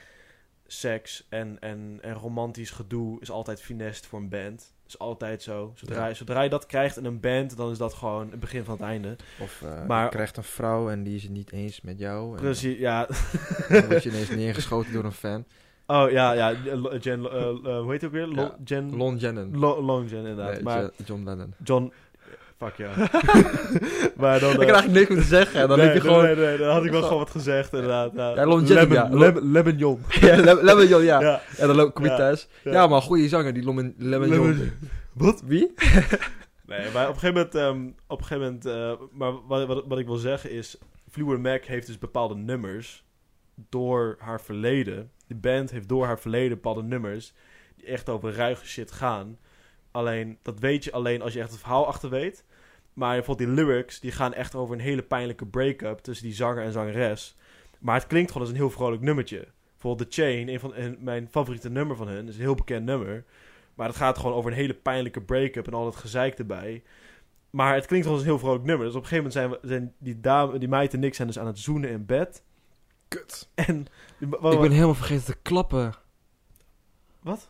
seks en, en, en romantisch gedoe is altijd finest voor een band. Is altijd zo. Zodra, Ja. zodra je dat krijgt in een band, dan is dat gewoon het begin van het einde. Of uh, Maar- je krijgt een vrouw en die is het niet eens met jou. En Precies, ja. (laughs) Dan word je ineens neergeschoten door een fan. Oh ja, ja. Jen, uh, uh, hoe heet het ook weer? Lo Ja, Jen, Lon Jennen. Inderdaad. Nee, maar Jo- John Lennon. John... Fuck ja. (laughs) maar dan... ik eh, heb eigenlijk niks meer te zeggen. En dan nee, heb je nee, gewoon... nee, nee, dan had ik wel gewoon wat gezegd, inderdaad. Ja, Ja, ja. Lemon, Lemon, Lemon Jon. ja, ja. Ja. En dan loop- kom je Ja. thuis. Ja. Ja, maar goede zanger, die Lemon, Lemon John. Wat? Wie? (laughs) Nee, maar op een gegeven moment... ehm, op een gegeven moment eh, maar wat, wat, wat ik wil zeggen is... Fleetwood Mac heeft dus bepaalde nummers... door haar verleden. Die band heeft door haar verleden bepaalde nummers... die echt over ruige shit gaan. Alleen, dat weet je alleen als je echt het verhaal achter weet. Maar bijvoorbeeld die lyrics, die gaan echt over een hele pijnlijke break-up tussen die zanger en zangeres. Maar het klinkt gewoon als een heel vrolijk nummertje. Bijvoorbeeld The Chain, een van een- mijn favoriete nummer van hun, is een heel bekend nummer. Maar het gaat gewoon over een hele pijnlijke break-up en al dat gezeik erbij. Maar het klinkt gewoon als een heel vrolijk nummer. Dus op een gegeven moment zijn, we, zijn die, dame, die meid en ik zijn dus aan het zoenen in bed. Kut. En... Ik ben helemaal vergeten te klappen. Wat?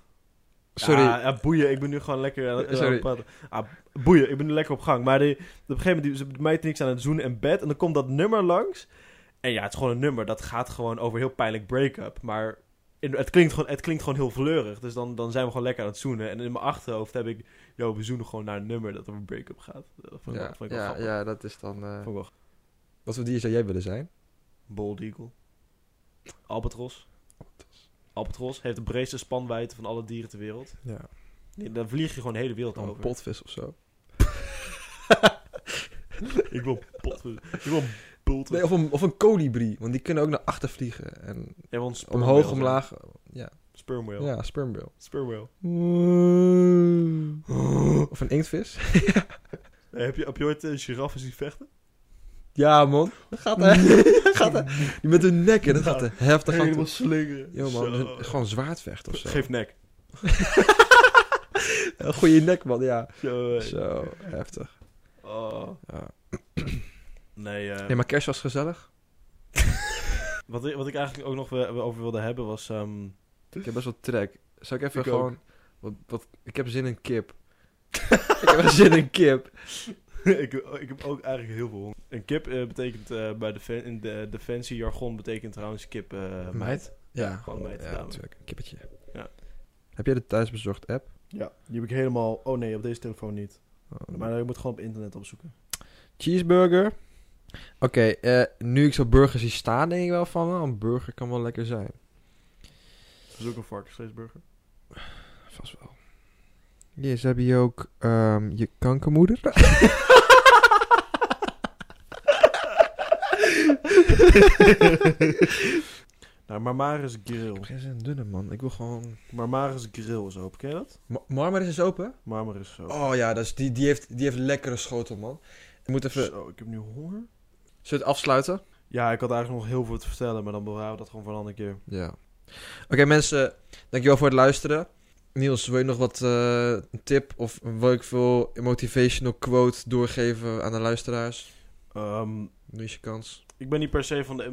Sorry. Ja, ja, boeien. Ik ben nu gewoon lekker aan, aan Sorry. het praten. Ah, boeien. Ik ben nu lekker op gang. Maar die, op een gegeven moment, meid en ik zijn aan het zoenen in bed. En dan komt dat nummer langs. En ja, het is gewoon een nummer. Dat gaat gewoon over heel pijnlijk break-up. Maar in, het, klinkt gewoon, het klinkt gewoon heel fleurig. Dus dan, dan zijn we gewoon lekker aan het zoenen. En in mijn achterhoofd heb ik... Yo, we zoenen gewoon naar een nummer dat over break-up gaat. Dat vond ik, wel- ja, vond ik wel ja, ja, dat is dan... eh, wel wat voor dier zou jij willen zijn? Bold Eagle. Albatros. Albatros heeft de breedste spanwijdte van alle dieren ter wereld. Ja. Nee, Dan vlieg je gewoon de hele wereld Een over. potvis of zo. (laughs) Ik wil pot. Ik wil bult. Nee, of een, of een kolibrie, want die kunnen ook naar achter vliegen. En Ja, want sperm omhoog, omlaag. Ja? Sperm whale. ja sperm whale. Sperm whale. (gasps) Of een inktvis. (laughs) (laughs) Heb, je, heb je ooit een giraffe zien vechten? Ja, man. Dat gaat. (laughs) Dat gaat. Die met hun nek, hè. Dat gaat heftig. aan toe. slingeren. Yo, man. Hun- Gewoon zwaardvechten of zo. Geef nek. (laughs) Een goede nek, man. Ja. Zo. Zo, heftig. Oh. Ja. Nee, eh, Nee, maar kerst was gezellig. (laughs) wat, ik, wat ik eigenlijk ook nog over wilde hebben was... ehm, Ik heb best wel trek. Zou ik even Ik gewoon... Wat, wat, ik heb zin in kip. ik heb zin in kip. (laughs) ik, ik heb ook eigenlijk heel veel honger. Een kip eh, betekent eh, bij de in de defensie jargon betekent trouwens kip eh, meid. Ja, gewoon meid, Ja, natuurlijk. Een kippetje. Ja. Heb jij de thuisbezorgd app? Ja, die heb ik helemaal... Oh nee, op deze telefoon niet. Oh. Maar je moet gewoon op internet opzoeken. Cheeseburger. Oké, eh, nu ik zo burgers zie staan, denk ik wel van, wel, een burger kan wel lekker zijn. Zoek een varkensvleesburger. Vast wel. Ja, ze hebben hier ook ehm, je kankermoeder. (laughs) Nou, Marmaris Grill. Ik heb geen zin in dunne, man. Ik wil gewoon... Marmaris Grill is open. Ken je dat? Ma Marmar is open? Marmaris is zo. Oh ja, dat is, die, die, heeft, die heeft lekkere schotel, man. Ik moet even... Zo, ik heb nu honger. Zullen we het afsluiten? Ja, ik had eigenlijk nog heel veel te vertellen, maar dan bewaren we dat gewoon voor een andere keer. Ja. Oké mensen, dankjewel voor het luisteren. Niels, wil je nog wat een tip of wil ik veel motivational quote doorgeven aan de luisteraars? Ehm, Nu is je kans. ik ben niet per se van de